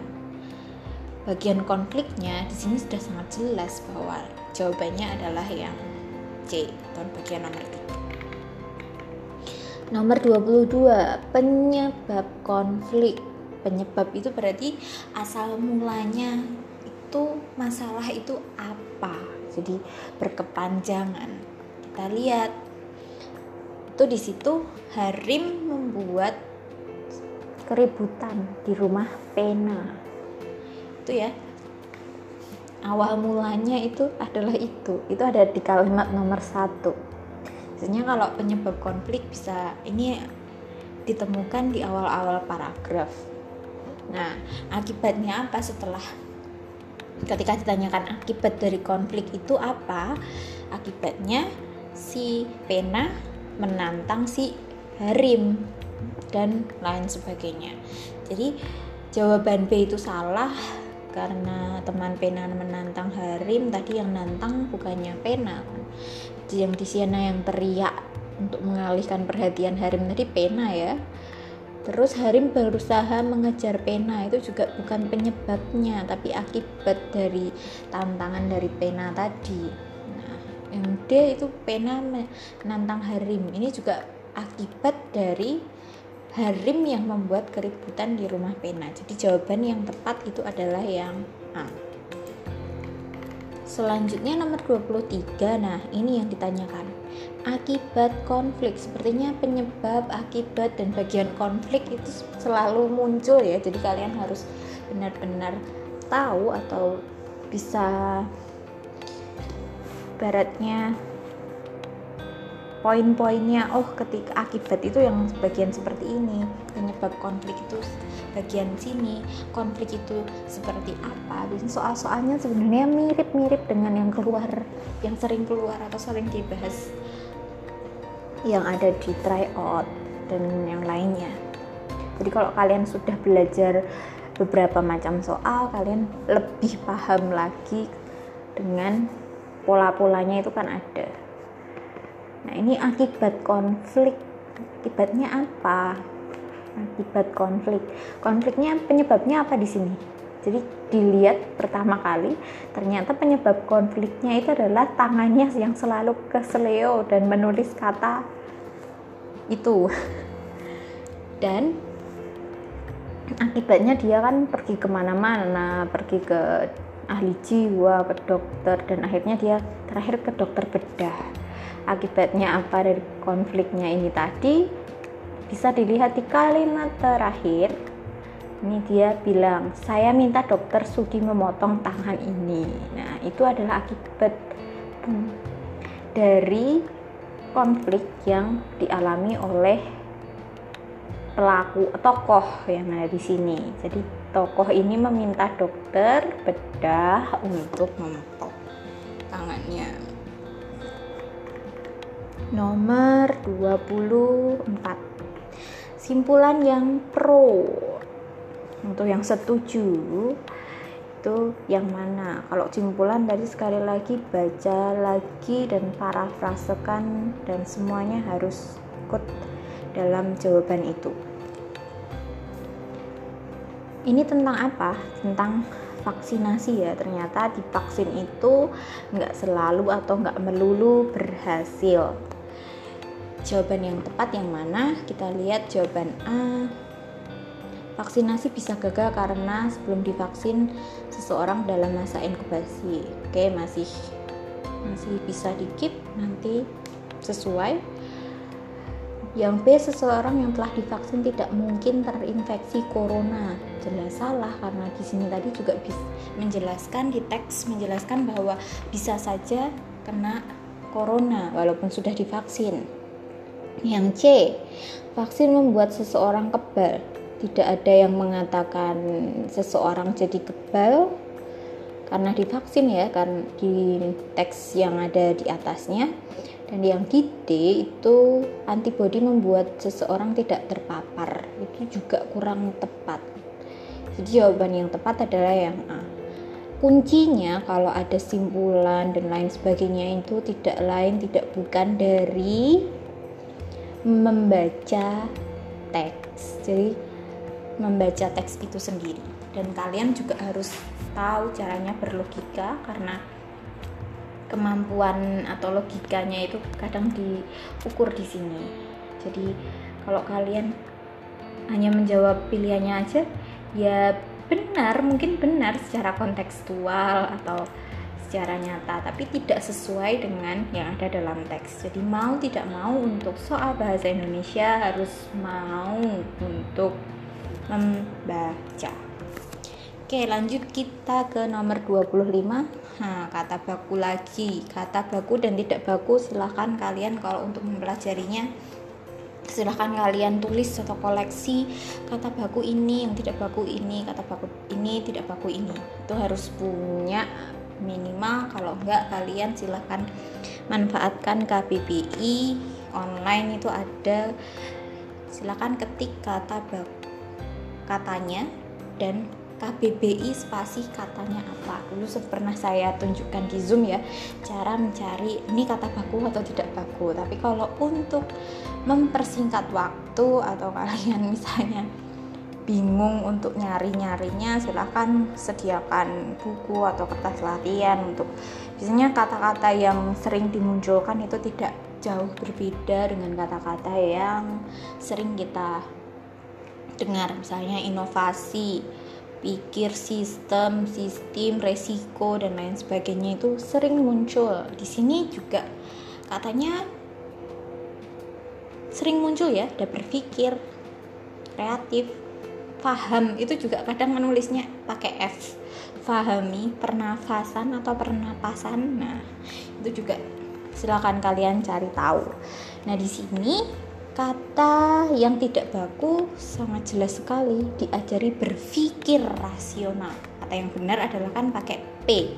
Bagian konfliknya di sini sudah sangat jelas bahwa jawabannya adalah yang C atau bagian nomor 3 nomor 22 penyebab konflik. Penyebab itu berarti asal mulanya itu masalah itu apa? Jadi berkepanjangan. Kita lihat. Itu di situ Harim membuat keributan di rumah pena. Itu ya awal mulanya itu adalah itu. Itu ada di kalimat nomor satu. Biasanya kalau penyebab konflik bisa ini ditemukan di awal-awal paragraf. Nah akibatnya apa setelah ketika ditanyakan akibat dari konflik itu apa? Akibatnya si pena menantang si harim dan lain sebagainya. Jadi jawaban B itu salah karena teman pena menantang Harim tadi yang nantang bukannya pena. Yang di Siena yang teriak untuk mengalihkan perhatian Harim tadi pena ya. Terus Harim berusaha mengejar pena itu juga bukan penyebabnya tapi akibat dari tantangan dari pena tadi. Nah yang D itu pena menantang Harim. Ini juga akibat dari Harim yang membuat keributan di rumah pena. Jadi jawaban yang tepat itu adalah yang A. Selanjutnya nomor 23. Nah, ini yang ditanyakan. Akibat konflik. Sepertinya penyebab, akibat dan bagian konflik itu selalu muncul ya. Jadi kalian harus benar-benar tahu atau bisa baratnya poin-poinnya oh ketika akibat itu yang bagian seperti ini penyebab konflik itu bagian sini konflik itu seperti apa dan soal-soalnya sebenarnya mirip-mirip dengan yang keluar yang sering keluar atau sering dibahas yang ada di tryout dan yang lainnya. Jadi kalau kalian sudah belajar beberapa macam soal kalian lebih paham lagi dengan pola-polanya itu kan ada Nah, ini akibat konflik. Akibatnya apa? Akibat konflik. Konfliknya penyebabnya apa di sini? Jadi dilihat pertama kali, ternyata penyebab konfliknya itu adalah tangannya yang selalu kesleo dan menulis kata itu. Dan akibatnya dia kan pergi ke mana-mana, pergi ke ahli jiwa, ke dokter, dan akhirnya dia terakhir ke dokter bedah akibatnya apa dari konfliknya ini tadi bisa dilihat di kalimat terakhir. Ini dia bilang saya minta dokter Sudi memotong tangan ini. Nah itu adalah akibat hmm, dari konflik yang dialami oleh pelaku tokoh yang ada di sini. Jadi tokoh ini meminta dokter bedah untuk memotong tangannya nomor 24 simpulan yang pro. Untuk yang setuju itu yang mana? Kalau simpulan tadi sekali lagi baca lagi dan parafrasekan dan semuanya harus ikut dalam jawaban itu. Ini tentang apa? tentang vaksinasi ya. Ternyata di vaksin itu nggak selalu atau nggak melulu berhasil jawaban yang tepat yang mana? Kita lihat jawaban A. Vaksinasi bisa gagal karena sebelum divaksin seseorang dalam masa inkubasi. Oke masih masih bisa dikip nanti sesuai. Yang B seseorang yang telah divaksin tidak mungkin terinfeksi corona. Jelas salah karena di sini tadi juga bisa menjelaskan di teks menjelaskan bahwa bisa saja kena corona walaupun sudah divaksin yang C, vaksin membuat seseorang kebal. Tidak ada yang mengatakan seseorang jadi kebal karena divaksin ya, kan di teks yang ada di atasnya. Dan yang D itu antibodi membuat seseorang tidak terpapar. Itu juga kurang tepat. Jadi jawaban yang tepat adalah yang A. Kuncinya kalau ada simpulan dan lain sebagainya itu tidak lain tidak bukan dari membaca teks. Jadi membaca teks itu sendiri. Dan kalian juga harus tahu caranya berlogika karena kemampuan atau logikanya itu kadang diukur di sini. Jadi kalau kalian hanya menjawab pilihannya aja ya benar mungkin benar secara kontekstual atau secara nyata tapi tidak sesuai dengan yang ada dalam teks. Jadi mau tidak mau untuk soal bahasa Indonesia harus mau untuk membaca. Oke lanjut kita ke nomor 25 nah kata baku lagi. Kata baku dan tidak baku silahkan kalian kalau untuk mempelajarinya silahkan kalian tulis atau koleksi kata baku ini yang tidak baku ini kata baku ini tidak baku ini. Itu harus punya minimal kalau enggak kalian silahkan manfaatkan KBBI online itu ada. Silahkan ketik kata katanya dan KBBI spasi katanya apa. Dulu pernah saya tunjukkan di zoom ya cara mencari ini kata baku atau tidak baku. Tapi kalau untuk mempersingkat waktu atau kalian misalnya bingung untuk nyari-nyarinya silahkan sediakan buku atau kertas latihan untuk. Biasanya kata-kata yang sering dimunculkan itu tidak jauh berbeda dengan kata-kata yang sering kita dengar. Misalnya inovasi pikir sistem sistem resiko dan lain sebagainya itu sering muncul. Di sini juga katanya sering muncul ya ada berpikir kreatif paham itu juga kadang menulisnya pakai F. Fahami pernafasan atau pernapasan. Nah itu juga silakan kalian cari tahu. Nah di sini kata yang tidak baku sangat jelas sekali diajari berpikir rasional. Kata yang benar adalah kan pakai P.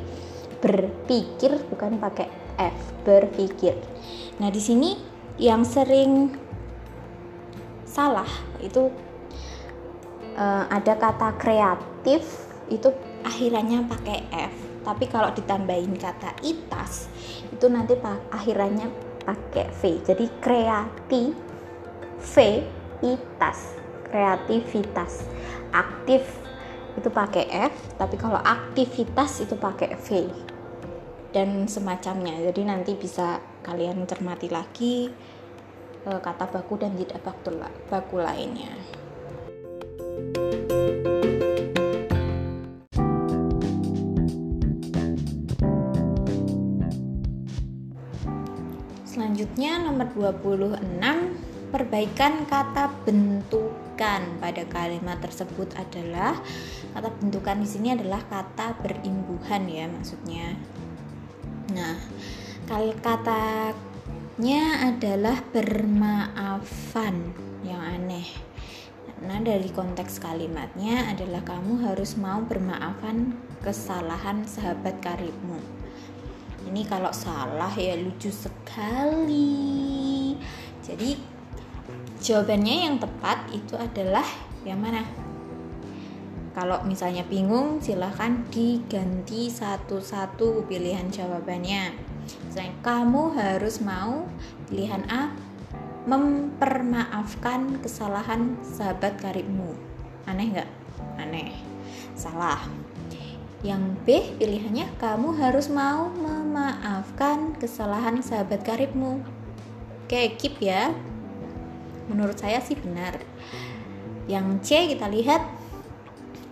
Berpikir bukan pakai F berpikir. Nah di sini yang sering salah itu uh, ada kata kreatif itu akhirannya pakai F. Tapi kalau ditambahin kata itas itu nanti akhirannya pakai V. Jadi kreatif V-itas kreativitas. Aktif itu pakai F. Tapi kalau aktivitas itu pakai V. Dan semacamnya. Jadi nanti bisa kalian cermati lagi e, kata baku dan tidak baku lainnya selanjutnya nomor 26 perbaikan kata bentukan pada kalimat tersebut adalah kata bentukan di sini adalah kata berimbuhan ya maksudnya. Nah, kal katanya adalah bermaafan yang aneh. Nah, dari konteks kalimatnya adalah kamu harus mau bermaafan kesalahan sahabat karibmu. Ini kalau salah ya lucu sekali. Jadi Jawabannya yang tepat itu adalah yang mana? Kalau misalnya bingung, silahkan diganti satu-satu pilihan jawabannya. Misalnya, kamu harus mau pilihan A, mempermaafkan kesalahan sahabat karibmu. Aneh nggak? Aneh. Salah. Yang B pilihannya, kamu harus mau memaafkan kesalahan sahabat karibmu. Oke, keep ya menurut saya sih benar yang C kita lihat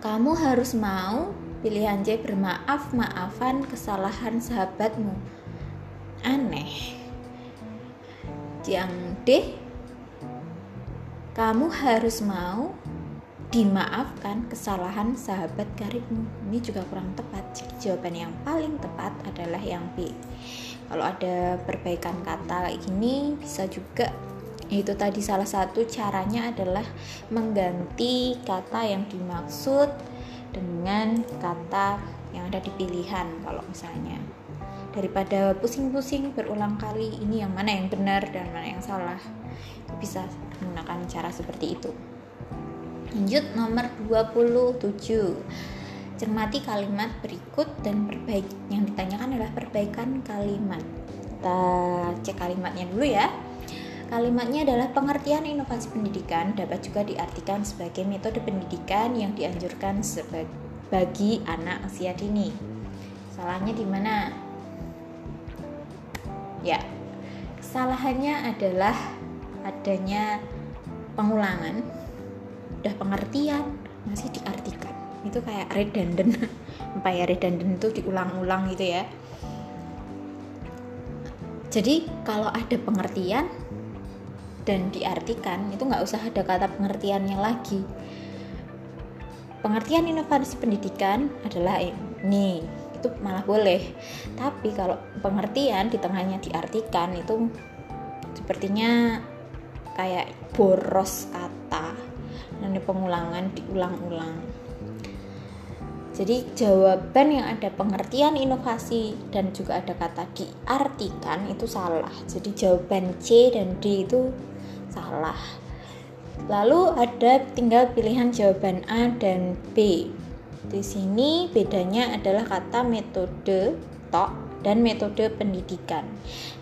kamu harus mau pilihan C bermaaf maafan kesalahan sahabatmu aneh yang D kamu harus mau dimaafkan kesalahan sahabat karibmu. Ini juga kurang tepat. Jadi jawaban yang paling tepat adalah yang B. Kalau ada perbaikan kata gini bisa juga. Itu tadi salah satu caranya adalah mengganti kata yang dimaksud dengan kata yang ada di pilihan kalau misalnya daripada pusing-pusing berulang kali ini yang mana yang benar dan mana yang salah. Bisa menggunakan cara seperti itu. Lanjut nomor 27 cermati kalimat berikut dan perbaik yang ditanyakan adalah perbaikan kalimat. Kita cek kalimatnya dulu ya. Kalimatnya adalah pengertian inovasi pendidikan dapat juga diartikan sebagai metode pendidikan yang dianjurkan bagi anak usia dini. Salahnya di mana? Ya, kesalahannya adalah adanya pengulangan, udah pengertian masih diartikan. Itu kayak redundant. Apa ya redundant itu diulang-ulang gitu ya. Jadi kalau ada pengertian dan diartikan itu nggak usah ada kata pengertiannya lagi pengertian inovasi pendidikan adalah ini itu malah boleh tapi kalau pengertian di tengahnya diartikan itu sepertinya kayak boros kata dan pengulangan diulang-ulang jadi jawaban yang ada pengertian inovasi dan juga ada kata diartikan itu salah. Jadi jawaban C dan D itu salah. Lalu ada tinggal pilihan jawaban A dan B. Di sini bedanya adalah kata metode tok dan metode pendidikan.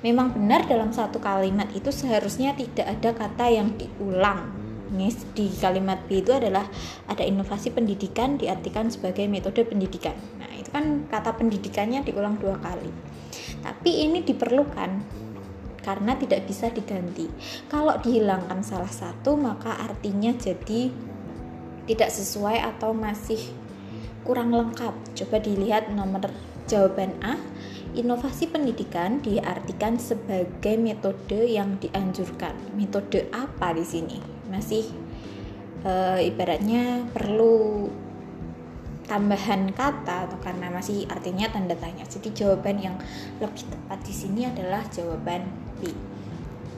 Memang benar dalam satu kalimat itu seharusnya tidak ada kata yang diulang. Di kalimat B itu adalah ada inovasi pendidikan diartikan sebagai metode pendidikan. Nah, itu kan kata pendidikannya diulang dua kali. Tapi ini diperlukan karena tidak bisa diganti. Kalau dihilangkan salah satu, maka artinya jadi tidak sesuai atau masih kurang lengkap. Coba dilihat nomor jawaban A. Inovasi pendidikan diartikan sebagai metode yang dianjurkan. Metode apa di sini? Masih e, ibaratnya perlu tambahan kata atau karena masih artinya tanda tanya. Jadi jawaban yang lebih tepat di sini adalah jawaban B.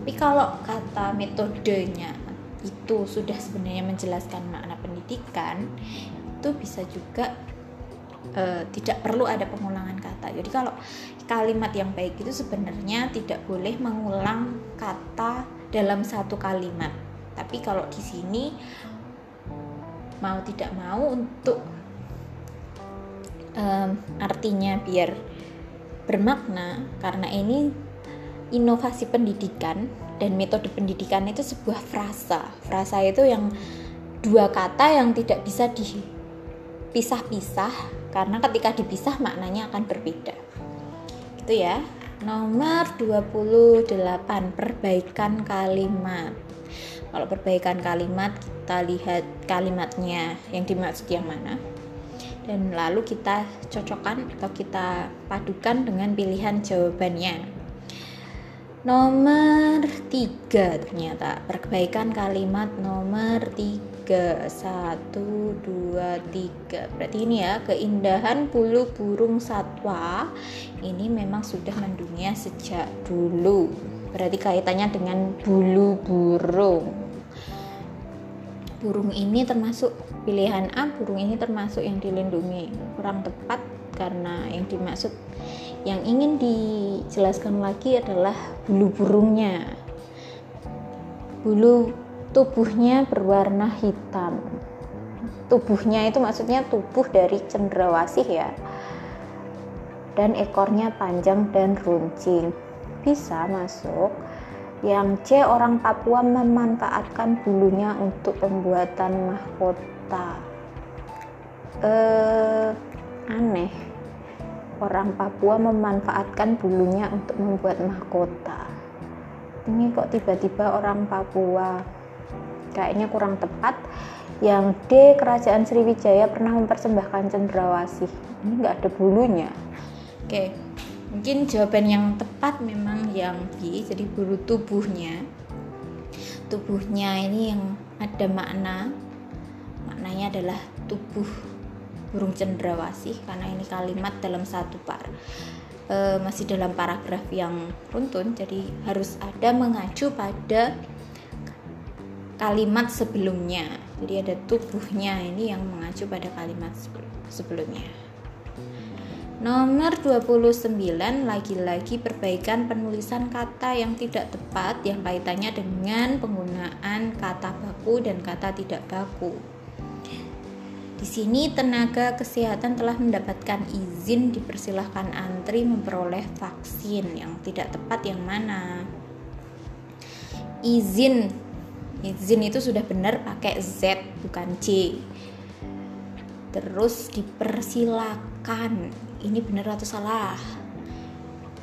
Tapi kalau kata metodenya itu sudah sebenarnya menjelaskan makna pendidikan, itu bisa juga e, tidak perlu ada pengulangan kata. Jadi kalau kalimat yang baik itu sebenarnya tidak boleh mengulang kata dalam satu kalimat. Tapi kalau di sini mau tidak mau untuk um, artinya biar bermakna karena ini inovasi pendidikan dan metode pendidikan itu sebuah frasa. Frasa itu yang dua kata yang tidak bisa dipisah-pisah karena ketika dipisah maknanya akan berbeda. Itu ya. Nomor 28 perbaikan kalimat. Kalau perbaikan kalimat kita lihat kalimatnya yang dimaksud yang mana dan lalu kita cocokkan atau kita padukan dengan pilihan jawabannya nomor tiga ternyata perbaikan kalimat nomor tiga satu dua tiga. Berarti ini ya keindahan bulu burung satwa ini memang sudah mendunia sejak dulu. Berarti kaitannya dengan bulu burung. Burung ini termasuk pilihan A burung ini termasuk yang dilindungi. Kurang tepat karena yang dimaksud yang ingin dijelaskan lagi adalah bulu burungnya. Bulu tubuhnya berwarna hitam. Tubuhnya itu maksudnya tubuh dari cendrawasih ya. Dan ekornya panjang dan runcing. Bisa masuk. Yang C orang Papua memanfaatkan bulunya untuk pembuatan mahkota. Eh, aneh. Orang Papua memanfaatkan bulunya untuk membuat mahkota. Ini kok tiba-tiba orang Papua kayaknya kurang tepat yang D kerajaan Sriwijaya pernah mempersembahkan cendrawasih. Ini nggak ada bulunya. Oke mungkin jawaban yang tepat memang yang B jadi bulu tubuhnya. Tubuhnya ini yang ada makna. Maknanya adalah tubuh burung cendrawasih karena ini kalimat dalam satu par e, masih dalam paragraf yang runtun jadi harus ada mengacu pada kalimat sebelumnya jadi ada tubuhnya ini yang mengacu pada kalimat sebelumnya Nomor 29 lagi-lagi perbaikan penulisan kata yang tidak tepat yang kaitannya dengan penggunaan kata baku dan kata tidak baku. Di sini tenaga kesehatan telah mendapatkan izin dipersilahkan antri memperoleh vaksin yang tidak tepat yang mana? Izin izin itu sudah benar pakai Z bukan C. Terus dipersilakan. Ini benar atau salah?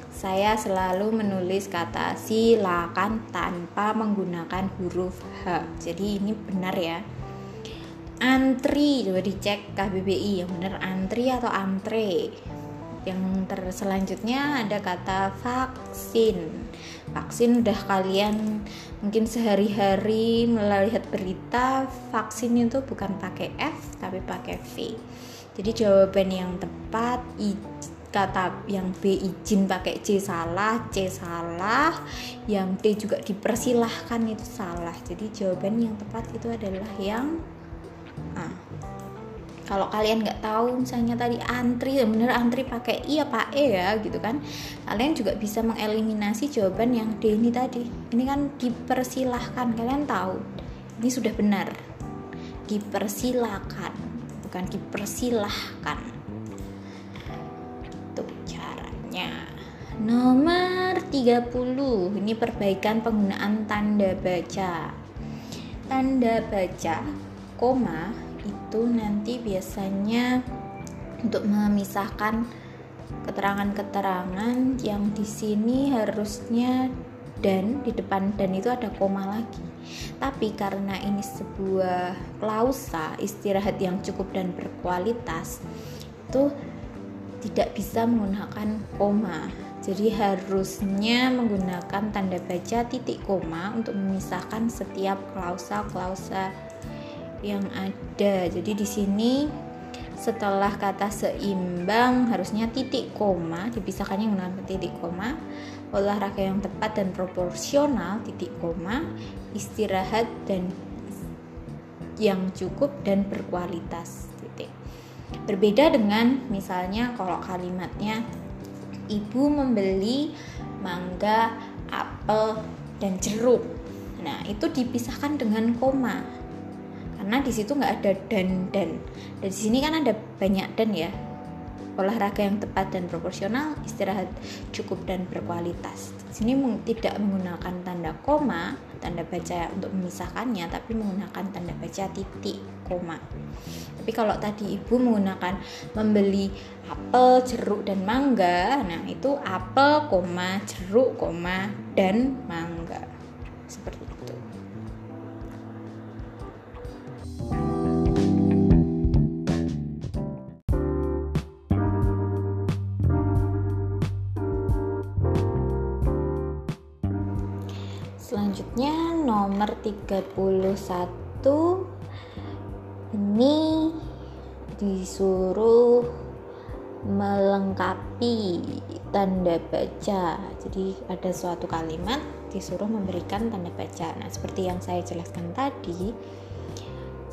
Saya selalu menulis kata silakan tanpa menggunakan huruf H. Jadi ini benar ya. Antri coba dicek KBBI yang benar antri atau antre? Yang terselanjutnya ada kata vaksin vaksin udah kalian mungkin sehari-hari melihat berita vaksin itu bukan pakai F tapi pakai V jadi jawaban yang tepat kata yang B izin pakai C salah, C salah, yang D juga dipersilahkan itu salah. Jadi jawaban yang tepat itu adalah yang A. Kalau kalian nggak tahu misalnya tadi antri, bener antri pakai I apa E ya gitu kan, kalian juga bisa mengeliminasi jawaban yang D ini tadi. Ini kan dipersilahkan, kalian tahu. Ini sudah benar, dipersilahkan bukan dipersilahkan. Itu caranya. Nomor 30 ini perbaikan penggunaan tanda baca. Tanda baca koma itu nanti biasanya untuk memisahkan keterangan-keterangan yang di sini harusnya dan di depan dan itu ada koma lagi. Tapi karena ini sebuah klausa istirahat yang cukup dan berkualitas, itu tidak bisa menggunakan koma. Jadi harusnya menggunakan tanda baca titik koma untuk memisahkan setiap klausa-klausa yang ada. Jadi di sini setelah kata seimbang harusnya titik koma dipisahkannya menggunakan titik koma. Olahraga yang tepat dan proporsional titik koma. Istirahat dan yang cukup dan berkualitas titik. Berbeda dengan misalnya kalau kalimatnya ibu membeli mangga apel dan jeruk. Nah itu dipisahkan dengan koma karena di situ nggak ada dan dan. Dan di sini kan ada banyak dan ya. Olahraga yang tepat dan proporsional istirahat cukup dan berkualitas. Di sini tidak menggunakan tanda koma tanda baca untuk memisahkannya tapi menggunakan tanda baca titik koma. Tapi kalau tadi ibu menggunakan membeli apel jeruk dan mangga nah itu apel koma jeruk koma dan mangga. Seperti nomor 31 ini disuruh melengkapi tanda baca. Jadi ada suatu kalimat disuruh memberikan tanda baca. Nah seperti yang saya jelaskan tadi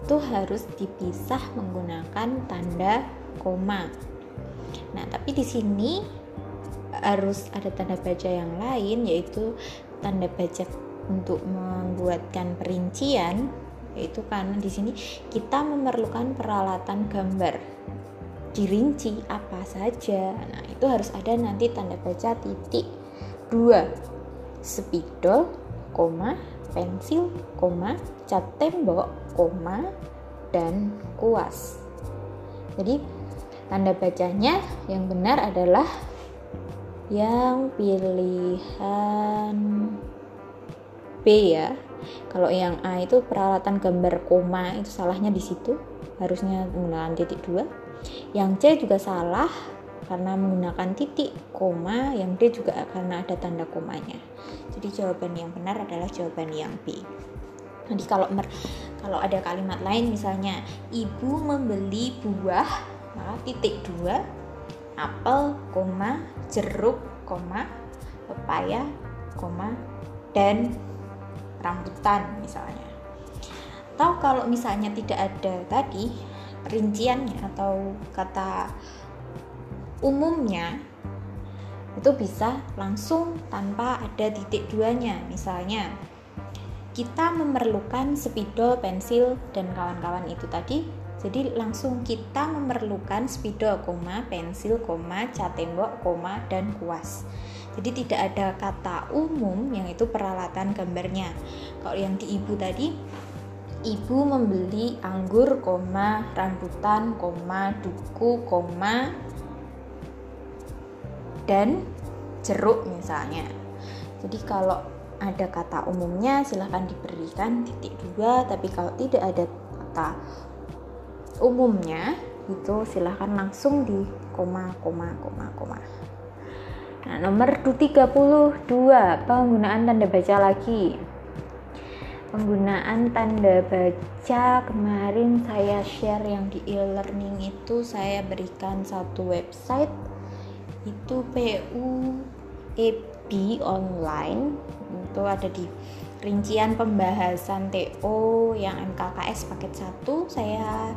itu harus dipisah menggunakan tanda koma. Nah tapi di sini harus ada tanda baca yang lain yaitu tanda baca untuk membuatkan perincian yaitu karena di sini kita memerlukan peralatan gambar. Dirinci apa saja. Nah itu harus ada nanti tanda baca titik dua. Spidol koma pensil koma cat tembok koma dan kuas. Jadi tanda bacanya yang benar adalah yang pilihan B ya. Kalau yang A itu peralatan gambar koma itu salahnya di situ. Harusnya menggunakan titik dua. Yang C juga salah karena menggunakan titik koma yang D juga karena ada tanda komanya. Jadi jawaban yang benar adalah jawaban yang B. Nanti kalau mer kalau ada kalimat lain misalnya ibu membeli buah maka titik dua apel koma jeruk koma pepaya koma dan rambutan misalnya. Atau kalau misalnya tidak ada tadi rinciannya atau kata umumnya itu bisa langsung tanpa ada titik duanya. Misalnya kita memerlukan spidol, pensil, dan kawan-kawan itu tadi. Jadi langsung kita memerlukan spidol, koma, pensil, koma, cat tembok, koma, dan kuas jadi tidak ada kata umum yang itu peralatan gambarnya. Kalau yang di ibu tadi ibu membeli anggur koma rambutan koma duku koma dan jeruk misalnya. Jadi kalau ada kata umumnya silahkan diberikan titik dua tapi kalau tidak ada kata umumnya itu silahkan langsung di koma koma koma koma Nah, nomor 32 penggunaan tanda baca lagi. Penggunaan tanda baca kemarin saya share yang di e-learning itu saya berikan satu website. Itu PUEB online. Itu ada di rincian pembahasan TO yang MKKS paket 1 saya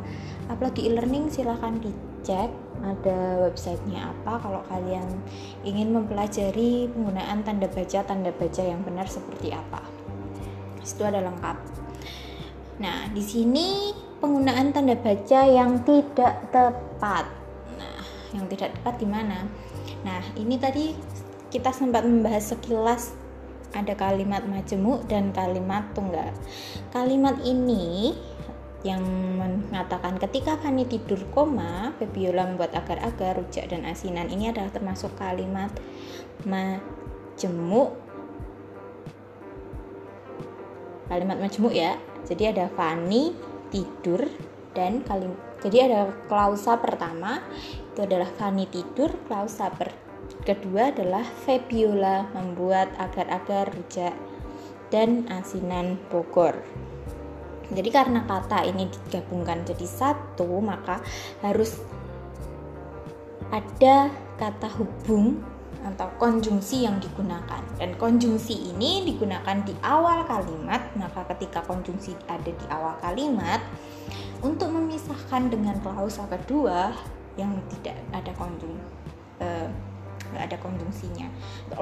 upload e-learning silahkan dicek ada websitenya apa? Kalau kalian ingin mempelajari penggunaan tanda baca tanda baca yang benar seperti apa? Itu ada lengkap. Nah di sini penggunaan tanda baca yang tidak tepat. Nah yang tidak tepat di mana? Nah ini tadi kita sempat membahas sekilas ada kalimat majemuk dan kalimat tunggal. Kalimat ini yang mengatakan ketika Fani tidur koma, Febiola membuat agar-agar, rujak dan asinan ini adalah termasuk kalimat majemuk kalimat majemuk ya. Jadi ada Fani tidur dan kalimat jadi ada klausa pertama itu adalah Fani tidur, klausa kedua adalah Febiola membuat agar-agar, rujak dan asinan Bogor. Jadi karena kata ini digabungkan jadi satu maka harus ada kata hubung atau konjungsi yang digunakan. Dan konjungsi ini digunakan di awal kalimat maka ketika konjungsi ada di awal kalimat untuk memisahkan dengan klausa kedua yang tidak ada konjung eh, nggak ada konjungsinya.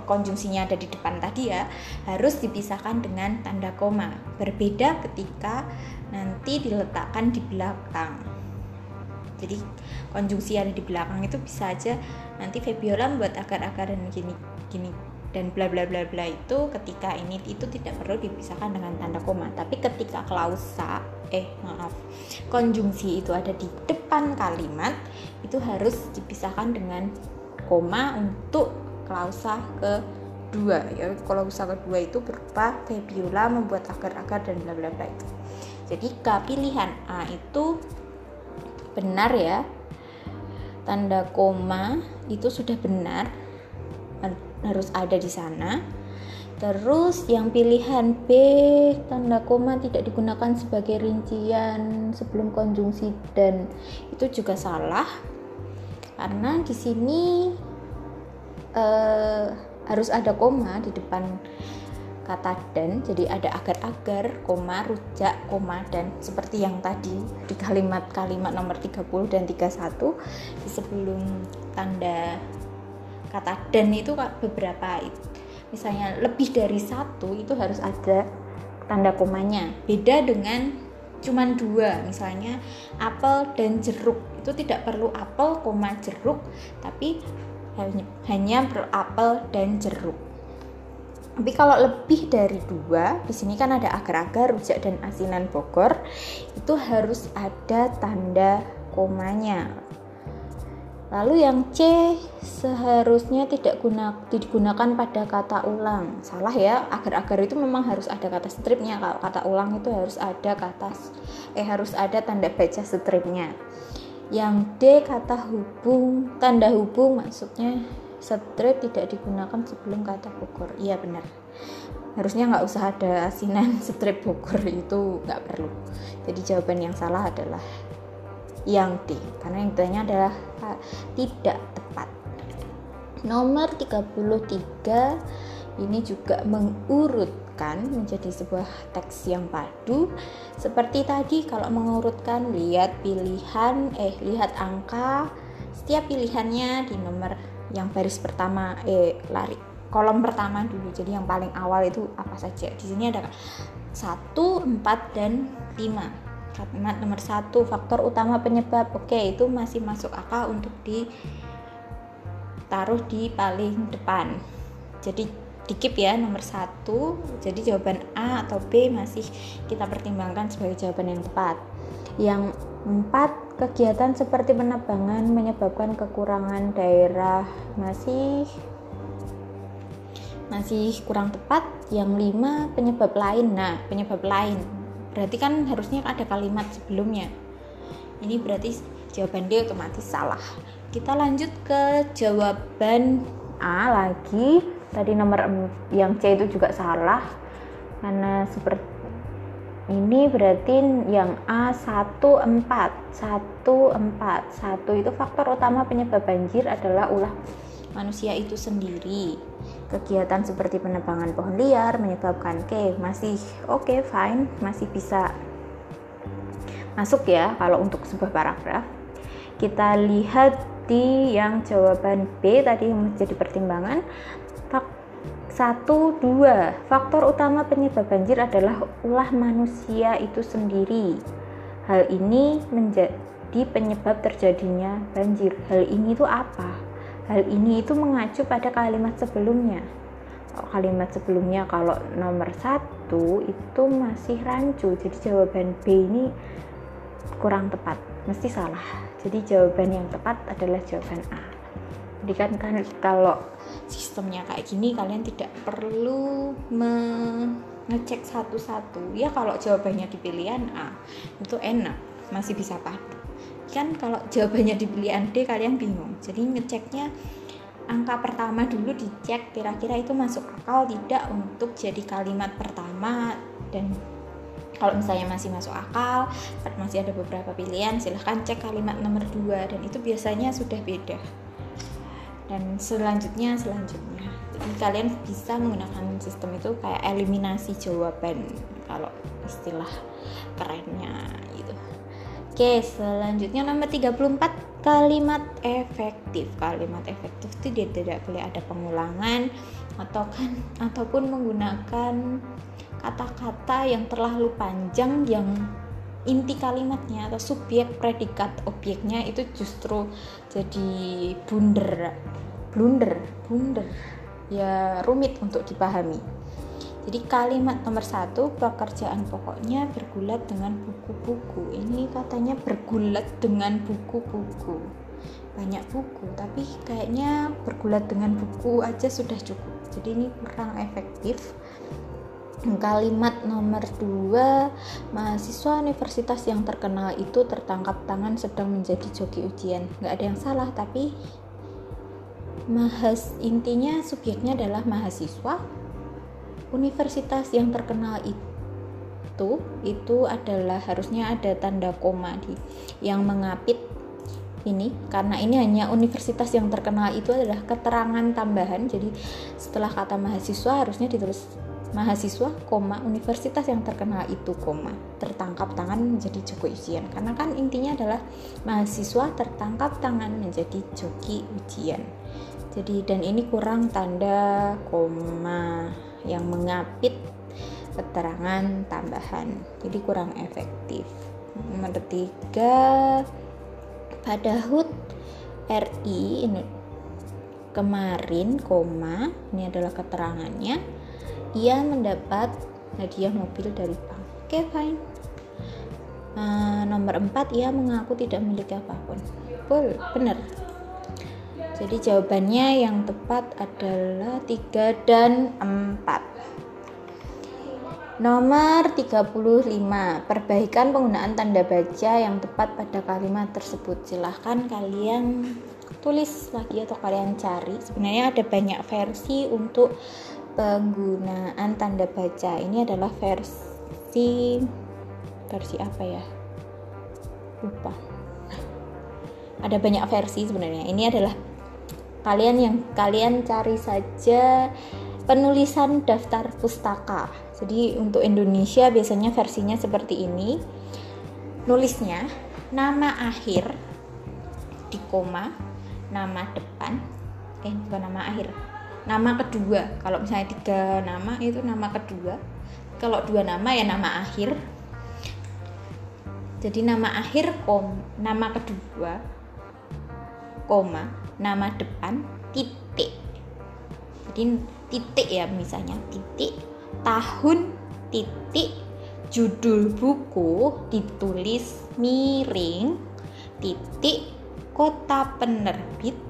Konjungsinya ada di depan tadi ya harus dipisahkan dengan tanda koma. Berbeda ketika nanti diletakkan di belakang. Jadi konjungsi ada di belakang itu bisa aja nanti Fabiola membuat akar-akar dan gini gini dan bla bla bla bla itu ketika ini itu tidak perlu dipisahkan dengan tanda koma. Tapi ketika klausa eh maaf konjungsi itu ada di depan kalimat itu harus dipisahkan dengan koma untuk klausa kedua. Ya klausa kedua itu berupa Fabiola membuat akar-akar dan bla bla bla itu. Jadi pilihan A itu benar ya. Tanda koma itu sudah benar harus ada di sana. Terus yang pilihan B tanda koma tidak digunakan sebagai rincian sebelum konjungsi dan itu juga salah karena di sini uh, harus ada koma di depan kata dan. Jadi ada agar-agar koma rujak koma dan seperti yang tadi di kalimat-kalimat nomor 30 dan 31 di sebelum tanda kata dan itu beberapa misalnya lebih dari satu itu harus ada tanda komanya. Beda dengan cuman dua misalnya apel dan jeruk itu tidak perlu apel koma jeruk tapi hanya berapel dan jeruk tapi kalau lebih dari dua, di sini kan ada agar-agar, rujak dan asinan Bogor, itu harus ada tanda komanya. Lalu yang C seharusnya tidak guna, digunakan pada kata ulang. Salah ya, agar-agar itu memang harus ada kata stripnya. Kalau kata ulang itu harus ada kata eh harus ada tanda baca stripnya. Yang D kata hubung, tanda hubung maksudnya strip tidak digunakan sebelum kata Bogor iya benar. Harusnya nggak usah ada asinan strip Bogor itu nggak perlu. Jadi jawaban yang salah adalah yang D karena yang ditanya adalah tidak tepat. Nomor 33 ini juga menjadi sebuah teks yang padu. Seperti tadi kalau mengurutkan lihat pilihan eh lihat angka setiap pilihannya di nomor yang baris pertama eh lari. Kolom pertama dulu jadi yang paling awal itu apa saja. Di sini ada satu empat dan lima. Kalimat nomor satu faktor utama penyebab. Oke itu masih masuk akal untuk ditaruh di paling depan. Jadi dikip ya nomor satu jadi jawaban A atau B masih kita pertimbangkan sebagai jawaban yang tepat yang empat Kegiatan seperti penebangan menyebabkan kekurangan daerah masih masih kurang tepat. Yang lima penyebab lain. Nah, penyebab lain berarti kan harusnya ada kalimat sebelumnya. Ini berarti jawaban D otomatis salah. Kita lanjut ke jawaban A lagi. Tadi nomor yang C itu juga salah. Karena seperti ini berarti yang A 14 14 1 itu faktor utama penyebab banjir adalah ulah manusia itu sendiri. Kegiatan seperti penebangan pohon liar menyebabkan Oke, masih oke okay, fine masih bisa masuk ya kalau untuk sebuah paragraf. Kita lihat di yang jawaban B tadi yang menjadi pertimbangan satu, dua, faktor utama penyebab banjir adalah ulah manusia itu sendiri. Hal ini menjadi penyebab terjadinya banjir. Hal ini itu apa? Hal ini itu mengacu pada kalimat sebelumnya. Kalimat sebelumnya kalau nomor satu itu masih rancu, jadi jawaban B ini kurang tepat, mesti salah. Jadi jawaban yang tepat adalah jawaban A. Jadi kan, kan kalau sistemnya kayak gini kalian tidak perlu mengecek satu-satu. Ya kalau jawabannya di pilihan A itu enak masih bisa padu kan kalau jawabannya di pilihan D kalian bingung. Jadi ngeceknya angka pertama dulu dicek kira-kira itu masuk akal tidak untuk jadi kalimat pertama. Dan kalau misalnya masih masuk akal masih ada beberapa pilihan silahkan cek kalimat nomor 2 dan itu biasanya sudah beda dan selanjutnya selanjutnya. Jadi kalian bisa menggunakan sistem itu kayak eliminasi jawaban kalau istilah kerennya gitu. Oke selanjutnya nomor 34 kalimat efektif. Kalimat efektif itu dia tidak boleh ada pengulangan atau kan ataupun menggunakan kata-kata yang terlalu panjang yang inti kalimatnya atau subjek predikat objeknya itu justru jadi blunder blunder blunder. Ya rumit untuk dipahami. Jadi kalimat nomor satu pekerjaan pokoknya bergulat dengan buku-buku. Ini katanya bergulat dengan buku-buku. Banyak buku tapi kayaknya bergulat dengan buku aja sudah cukup. Jadi ini kurang efektif Kalimat nomor dua, mahasiswa universitas yang terkenal itu tertangkap tangan sedang menjadi joki ujian. Nggak ada yang salah, tapi mahas intinya subjeknya adalah mahasiswa. Universitas yang terkenal itu itu adalah harusnya ada tanda koma di yang mengapit ini. Karena ini hanya universitas yang terkenal itu adalah keterangan tambahan. Jadi setelah kata mahasiswa harusnya ditulis mahasiswa, koma universitas yang terkenal itu, koma tertangkap tangan menjadi joki ujian. Karena kan intinya adalah mahasiswa tertangkap tangan menjadi joki ujian. Jadi dan ini kurang tanda koma yang mengapit keterangan tambahan. Jadi kurang efektif. Nomor tiga pada HUT RI ini kemarin koma ini adalah keterangannya ia mendapat hadiah mobil dari bank. Oke, okay, fine. Uh, nomor 4, ia mengaku tidak memiliki apa pun. Betul, benar. Jadi jawabannya yang tepat adalah 3 dan 4. Nomor 35, perbaikan penggunaan tanda baca yang tepat pada kalimat tersebut. Silahkan kalian tulis lagi atau kalian cari. Sebenarnya ada banyak versi untuk penggunaan tanda baca. Ini adalah versi versi apa ya? Lupa. Ada banyak versi sebenarnya. Ini adalah kalian yang kalian cari saja penulisan daftar pustaka. Jadi untuk Indonesia biasanya versinya seperti ini. Nulisnya nama akhir di koma nama depan eh bukan nama akhir nama kedua. Kalau misalnya tiga nama itu nama kedua. Kalau dua nama ya nama akhir. Jadi nama akhir kom nama kedua koma nama depan titik. Jadi titik ya misalnya. Titik tahun titik judul buku ditulis miring titik kota penerbit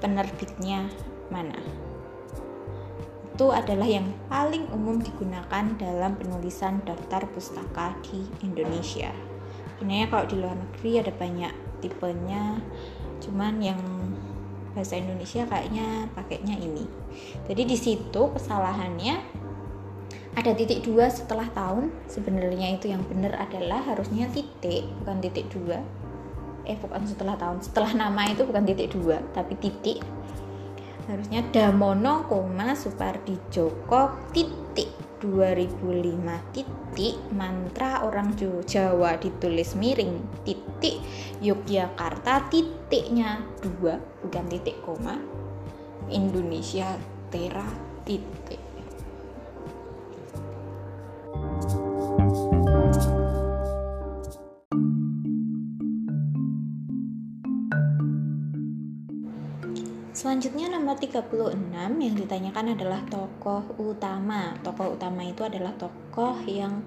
penerbitnya mana? Itu adalah yang paling umum digunakan dalam penulisan daftar pustaka di Indonesia. Sebenarnya kalau di luar negeri ada banyak tipenya cuman yang bahasa Indonesia kayaknya pakainya ini. Jadi di situ kesalahannya ada titik dua setelah tahun. Sebenarnya itu yang benar adalah harusnya titik bukan titik dua eh bukan setelah tahun setelah nama itu bukan titik dua tapi titik. Harusnya Damono koma Supardi Joko titik. 2005 titik. Mantra orang Jawa ditulis miring titik. Yogyakarta titiknya dua bukan titik koma Indonesia Tera titik Selanjutnya nomor 36 yang ditanyakan adalah tokoh utama. Tokoh utama itu adalah tokoh yang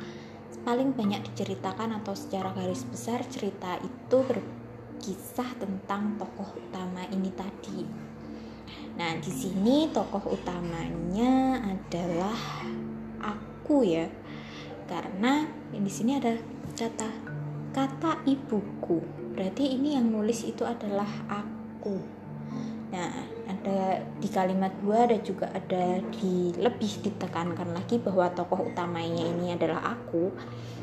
paling banyak diceritakan atau secara garis besar cerita itu berkisah tentang tokoh utama ini tadi. Nah, di sini tokoh utamanya adalah aku ya. Karena di sini ada kata kata ibuku. Berarti ini yang nulis itu adalah aku Nah, ada di kalimat dua ada juga ada di lebih ditekankan lagi bahwa tokoh utamanya ini adalah aku.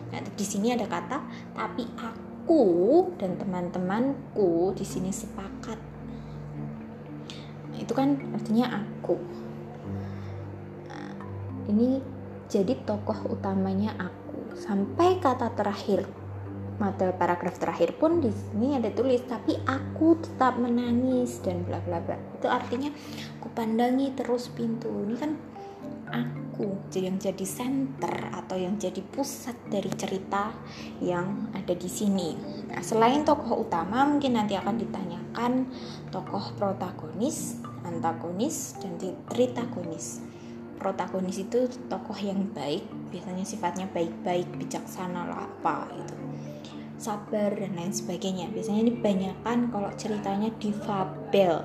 Nah di sini ada kata tapi aku dan teman-temanku di sini sepakat. Nah, itu kan artinya aku. Nah, ini jadi tokoh utamanya aku. Sampai kata terakhir mata paragraf terakhir pun di sini ada tulis tapi aku tetap menangis dan bla bla bla itu artinya aku pandangi terus pintu ini kan aku yang jadi center atau yang jadi pusat dari cerita yang ada di sini. Nah, selain tokoh utama mungkin nanti akan ditanyakan tokoh protagonis, antagonis, dan tritagonis. Protagonis itu tokoh yang baik, biasanya sifatnya baik-baik, bijaksana lah apa gitu sabar dan lain sebagainya. Biasanya ini banyakkan kalau ceritanya di fabel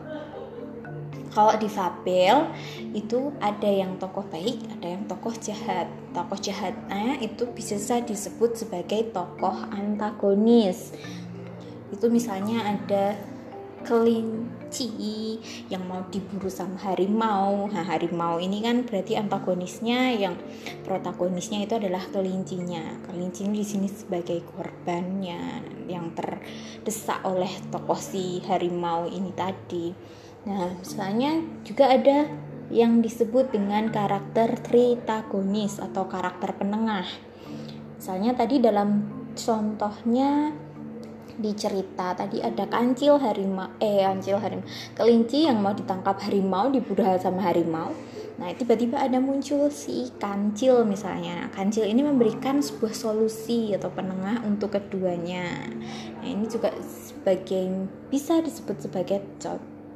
kalau di fabel itu ada yang tokoh baik ada yang tokoh jahat. Tokoh jahatnya itu bisa disebut sebagai tokoh antagonis. Itu misalnya ada kelinci yang mau diburu sama harimau. Nah, harimau ini kan berarti antagonisnya yang protagonisnya itu adalah kelincinya. Kelinci di sini sebagai korbannya yang terdesak oleh tokoh si harimau ini tadi. Nah, misalnya juga ada yang disebut dengan karakter tritagonis atau karakter penengah. Misalnya tadi dalam contohnya di cerita tadi ada kancil harimau eh kancil harimau kelinci yang mau ditangkap harimau diburu sama harimau. Nah tiba-tiba ada muncul si kancil misalnya. Nah, kancil ini memberikan sebuah solusi atau penengah untuk keduanya. Nah ini juga sebagai bisa disebut sebagai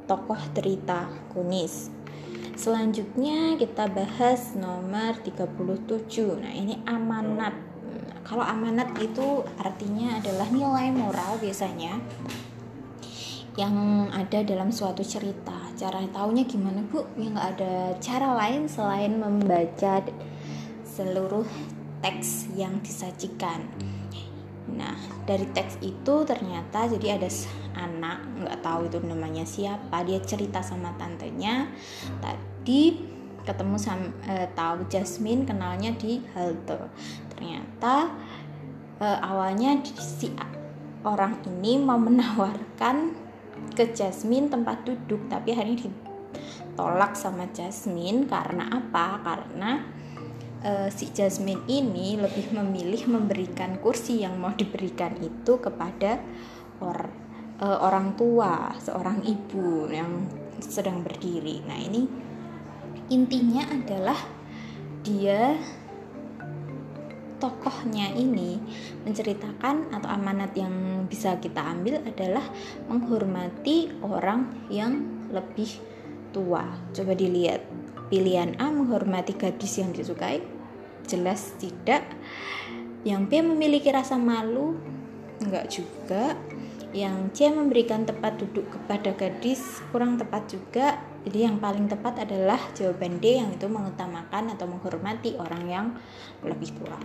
tokoh cerita kunis. Selanjutnya kita bahas nomor 37 nah ini amanat kalau amanat itu artinya adalah nilai moral biasanya yang ada dalam suatu cerita. Cara taunya gimana bu? Ya nggak ada cara lain selain membaca seluruh teks yang disajikan. Nah dari teks itu ternyata jadi ada anak nggak tahu itu namanya siapa dia cerita sama tantenya tadi ketemu sama e, tahu Jasmine kenalnya di halte. Ternyata e, awalnya si orang ini mau menawarkan ke Jasmine tempat duduk tapi hari ini ditolak sama Jasmine. Karena apa? Karena e, si Jasmine ini lebih memilih memberikan kursi yang mau diberikan itu kepada or, e, orang tua seorang ibu yang sedang berdiri. Nah ini intinya adalah dia tokohnya ini menceritakan atau amanat yang bisa kita ambil adalah menghormati orang yang lebih tua. Coba dilihat pilihan A menghormati gadis yang disukai, jelas tidak. Yang B memiliki rasa malu, enggak juga. Yang C memberikan tempat duduk kepada gadis kurang tepat juga. Jadi yang paling tepat adalah jawaban D yang itu mengutamakan atau menghormati orang yang lebih tua.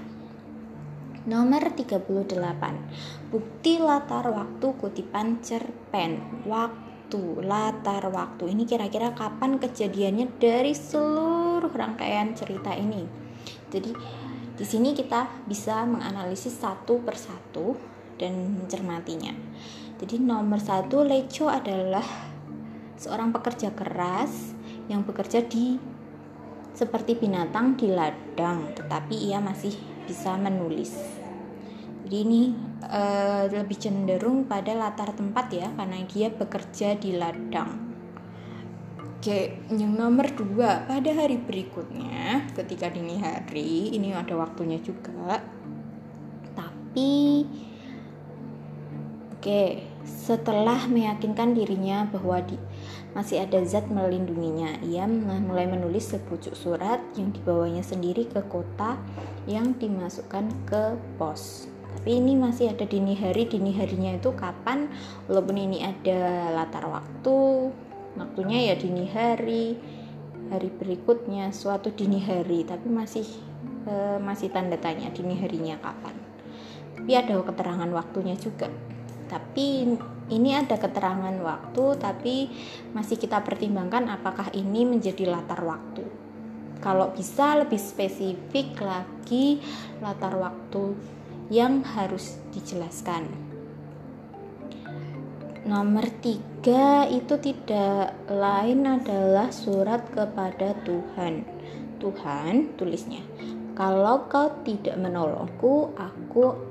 Nomor 38. Bukti latar waktu kutipan cerpen. Waktu, latar waktu. Ini kira-kira kapan kejadiannya dari seluruh rangkaian cerita ini. Jadi di sini kita bisa menganalisis satu persatu dan mencermatinya. Jadi nomor satu Leco adalah seorang pekerja keras yang bekerja di seperti binatang di ladang, tetapi ia masih bisa menulis. Jadi ini uh, lebih cenderung pada latar tempat ya, karena dia bekerja di ladang. Oke, yang nomor dua pada hari berikutnya, ketika dini hari, ini ada waktunya juga. Tapi, oke, setelah meyakinkan dirinya bahwa di, masih ada zat melindunginya. Ia mulai menulis sepucuk surat yang dibawanya sendiri ke kota yang dimasukkan ke pos. Tapi ini masih ada dini hari, dini harinya itu kapan? Walaupun ini ada latar waktu, waktunya ya dini hari, hari berikutnya suatu dini hari, tapi masih e, masih tanda tanya dini harinya kapan. Tapi ada keterangan waktunya juga. tapi ini ada keterangan waktu tapi masih kita pertimbangkan apakah ini menjadi latar waktu. Kalau bisa lebih spesifik lagi latar waktu yang harus dijelaskan. Nomor tiga itu tidak lain adalah surat kepada Tuhan. Tuhan tulisnya kalau kau tidak menolongku aku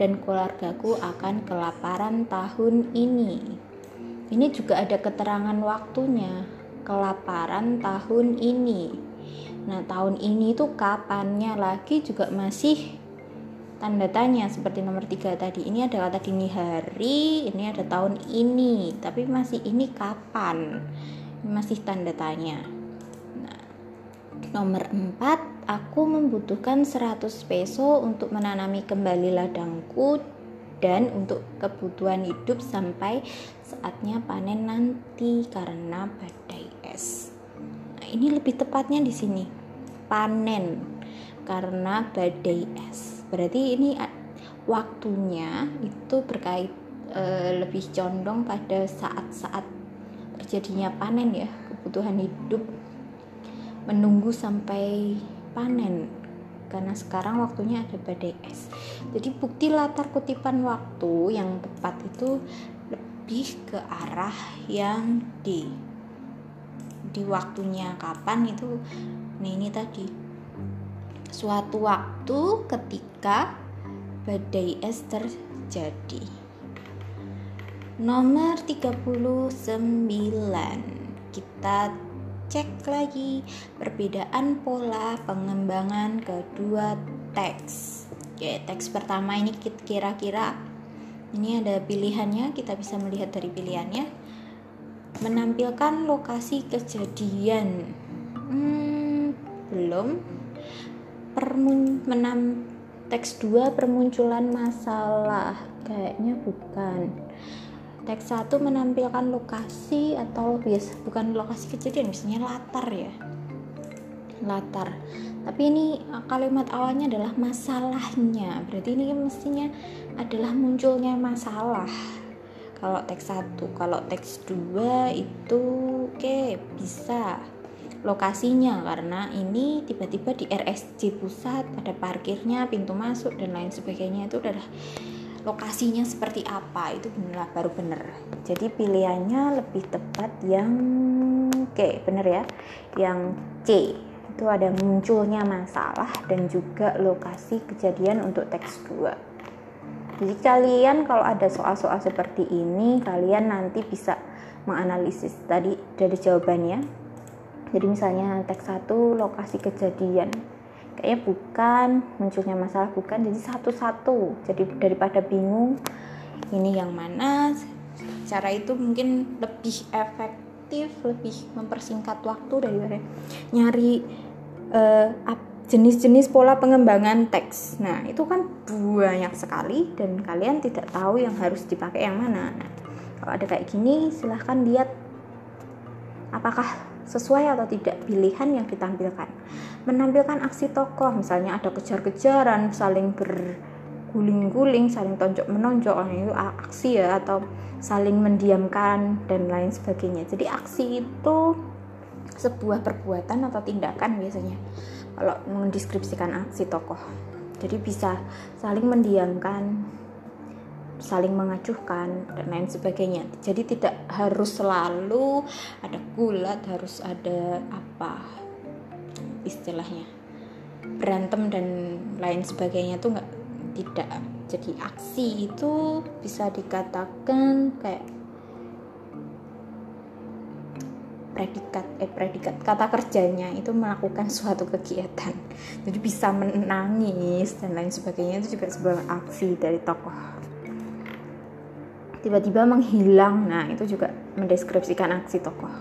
dan keluargaku akan kelaparan tahun ini. Ini juga ada keterangan waktunya, kelaparan tahun ini. Nah, tahun ini itu kapannya lagi juga masih tanda tanya seperti nomor tiga tadi. Ini ada kata dini hari, ini ada tahun ini, tapi masih ini kapan? Masih tanda tanya. Nomor empat aku membutuhkan 100 peso untuk menanami kembali ladangku dan untuk kebutuhan hidup sampai saatnya panen nanti karena badai es. Nah, ini lebih tepatnya di sini. Panen karena badai es. Berarti ini waktunya itu berkait e, lebih condong pada saat-saat terjadinya panen ya, kebutuhan hidup menunggu sampai panen karena sekarang waktunya ada badai es. Jadi bukti latar kutipan waktu yang tepat itu lebih ke arah yang di di waktunya kapan itu nah ini tadi suatu waktu ketika badai es terjadi. Nomor 39 kita cek lagi perbedaan pola pengembangan kedua teks. Oke, teks pertama ini kira-kira ini ada pilihannya, kita bisa melihat dari pilihannya. Menampilkan lokasi kejadian. Hmm, belum. Permun menam teks 2 permunculan masalah. Kayaknya bukan teks 1 menampilkan lokasi atau bias bukan lokasi kejadian misalnya latar ya. Latar. Tapi ini kalimat awalnya adalah masalahnya. Berarti ini mestinya adalah munculnya masalah. Kalau teks 1 kalau teks 2 itu oke okay, bisa. Lokasinya karena ini tiba-tiba di RSC pusat ada parkirnya pintu masuk dan lain sebagainya. Itu adalah lokasinya seperti apa itu benar baru benar jadi pilihannya lebih tepat yang oke bener ya yang C. Itu ada munculnya masalah dan juga lokasi kejadian untuk teks 2 jadi kalian kalau ada soal-soal seperti ini kalian nanti bisa menganalisis tadi dari jawabannya. Jadi misalnya teks 1 lokasi kejadian kayaknya bukan munculnya masalah bukan jadi satu-satu. Jadi daripada bingung ini yang mana cara itu mungkin lebih efektif lebih mempersingkat waktu daripada nyari uh, jenis-jenis pola pengembangan teks. Nah itu kan banyak sekali dan kalian tidak tahu yang harus dipakai yang mana. Nah, kalau ada kayak gini silahkan lihat apakah sesuai atau tidak pilihan yang ditampilkan. Menampilkan aksi tokoh, misalnya ada kejar-kejaran, saling berguling-guling, saling tonjok-menonjok, nah, itu aksi ya atau saling mendiamkan dan lain sebagainya. Jadi aksi itu sebuah perbuatan atau tindakan biasanya kalau mendeskripsikan aksi tokoh. Jadi bisa saling mendiamkan, saling mengacuhkan dan lain sebagainya. Jadi tidak harus selalu ada gulat, harus ada apa istilahnya berantem dan lain sebagainya tuh nggak tidak. Jadi aksi itu bisa dikatakan kayak predikat eh predikat kata kerjanya itu melakukan suatu kegiatan jadi bisa menangis dan lain sebagainya itu juga sebuah aksi dari tokoh tiba-tiba menghilang. Nah itu juga mendeskripsikan aksi tokoh.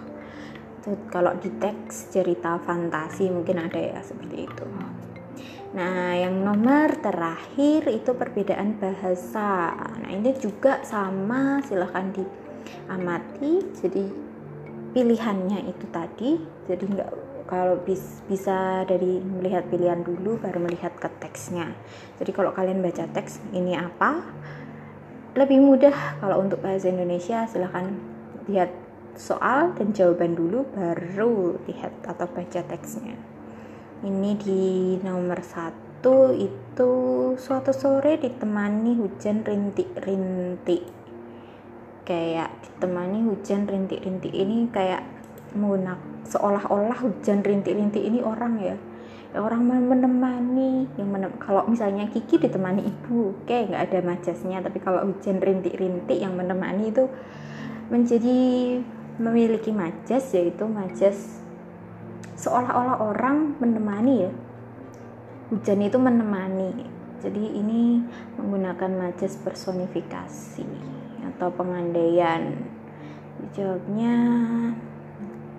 Itu kalau di teks cerita fantasi mungkin ada ya seperti itu. Nah yang nomor terakhir itu perbedaan bahasa. Nah ini juga sama silahkan diamati. Jadi pilihannya itu tadi. Jadi nggak kalau bis, bisa dari melihat pilihan dulu baru melihat ke teksnya. Jadi kalau kalian baca teks ini apa lebih mudah. Kalau untuk bahasa Indonesia silahkan lihat soal dan jawaban dulu baru lihat atau baca teksnya. Ini di nomor satu itu suatu sore ditemani hujan rintik-rintik. Kayak ditemani hujan rintik-rintik ini kayak menggunakan seolah-olah hujan rintik-rintik ini orang ya ya orang menemani yang menem kalau misalnya Kiki ditemani ibu oke okay, nggak ada majasnya tapi kalau hujan rintik-rintik yang menemani itu menjadi memiliki majas yaitu majas seolah-olah orang menemani ya. Hujan itu menemani. Jadi ini menggunakan majas personifikasi atau pengandaian. Jawabnya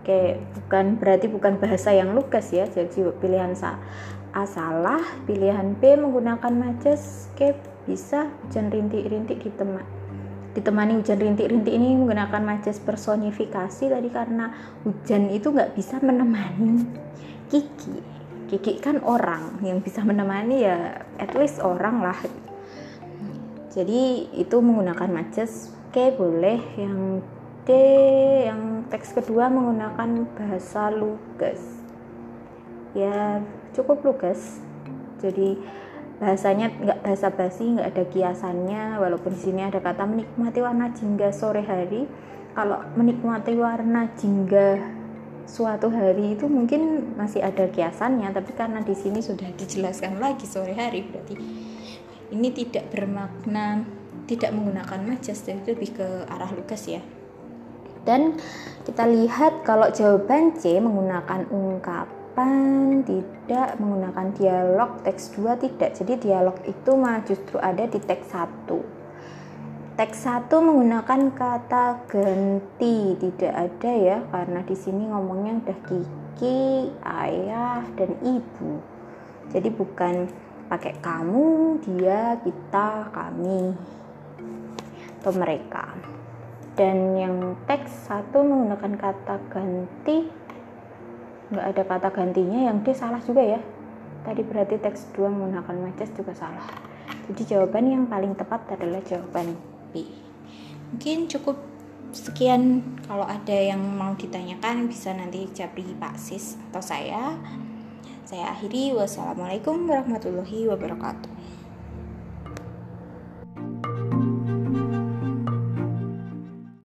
kayak bukan berarti bukan bahasa yang lugas ya. Jadi pilihan A salah pilihan B menggunakan majas kayak bisa hujan rintik-rintik diteman ditemani hujan rintik-rintik ini menggunakan majas personifikasi tadi karena hujan itu nggak bisa menemani Kiki. Kiki kan orang yang bisa menemani ya at least orang lah. Jadi itu menggunakan majas oke boleh yang D yang teks kedua menggunakan bahasa lugas. Ya cukup lugas. Jadi bahasanya nggak bahasa basi nggak ada kiasannya walaupun di sini ada kata menikmati warna jingga sore hari. Kalau menikmati warna jingga suatu hari itu mungkin masih ada kiasannya tapi karena di sini sudah dijelaskan lagi sore hari berarti ini tidak bermakna tidak menggunakan majas jadi lebih ke arah lugas ya dan kita lihat kalau jawaban C menggunakan ungkapan tidak menggunakan dialog teks 2 tidak. Jadi dialog itu malah justru ada di teks 1 teks 1 menggunakan kata ganti tidak ada ya karena di sini ngomongnya udah kiki ayah dan ibu. Jadi bukan pakai kamu dia kita kami atau mereka dan yang teks satu menggunakan kata ganti nggak ada kata gantinya yang D salah juga ya. Tadi berarti teks 2 menggunakan majas juga salah. Jadi jawaban yang paling tepat adalah jawaban B. Mungkin cukup sekian. Kalau ada yang mau ditanyakan bisa nanti japri Pak Sis atau saya. Saya akhiri. Wassalamualaikum warahmatullahi wabarakatuh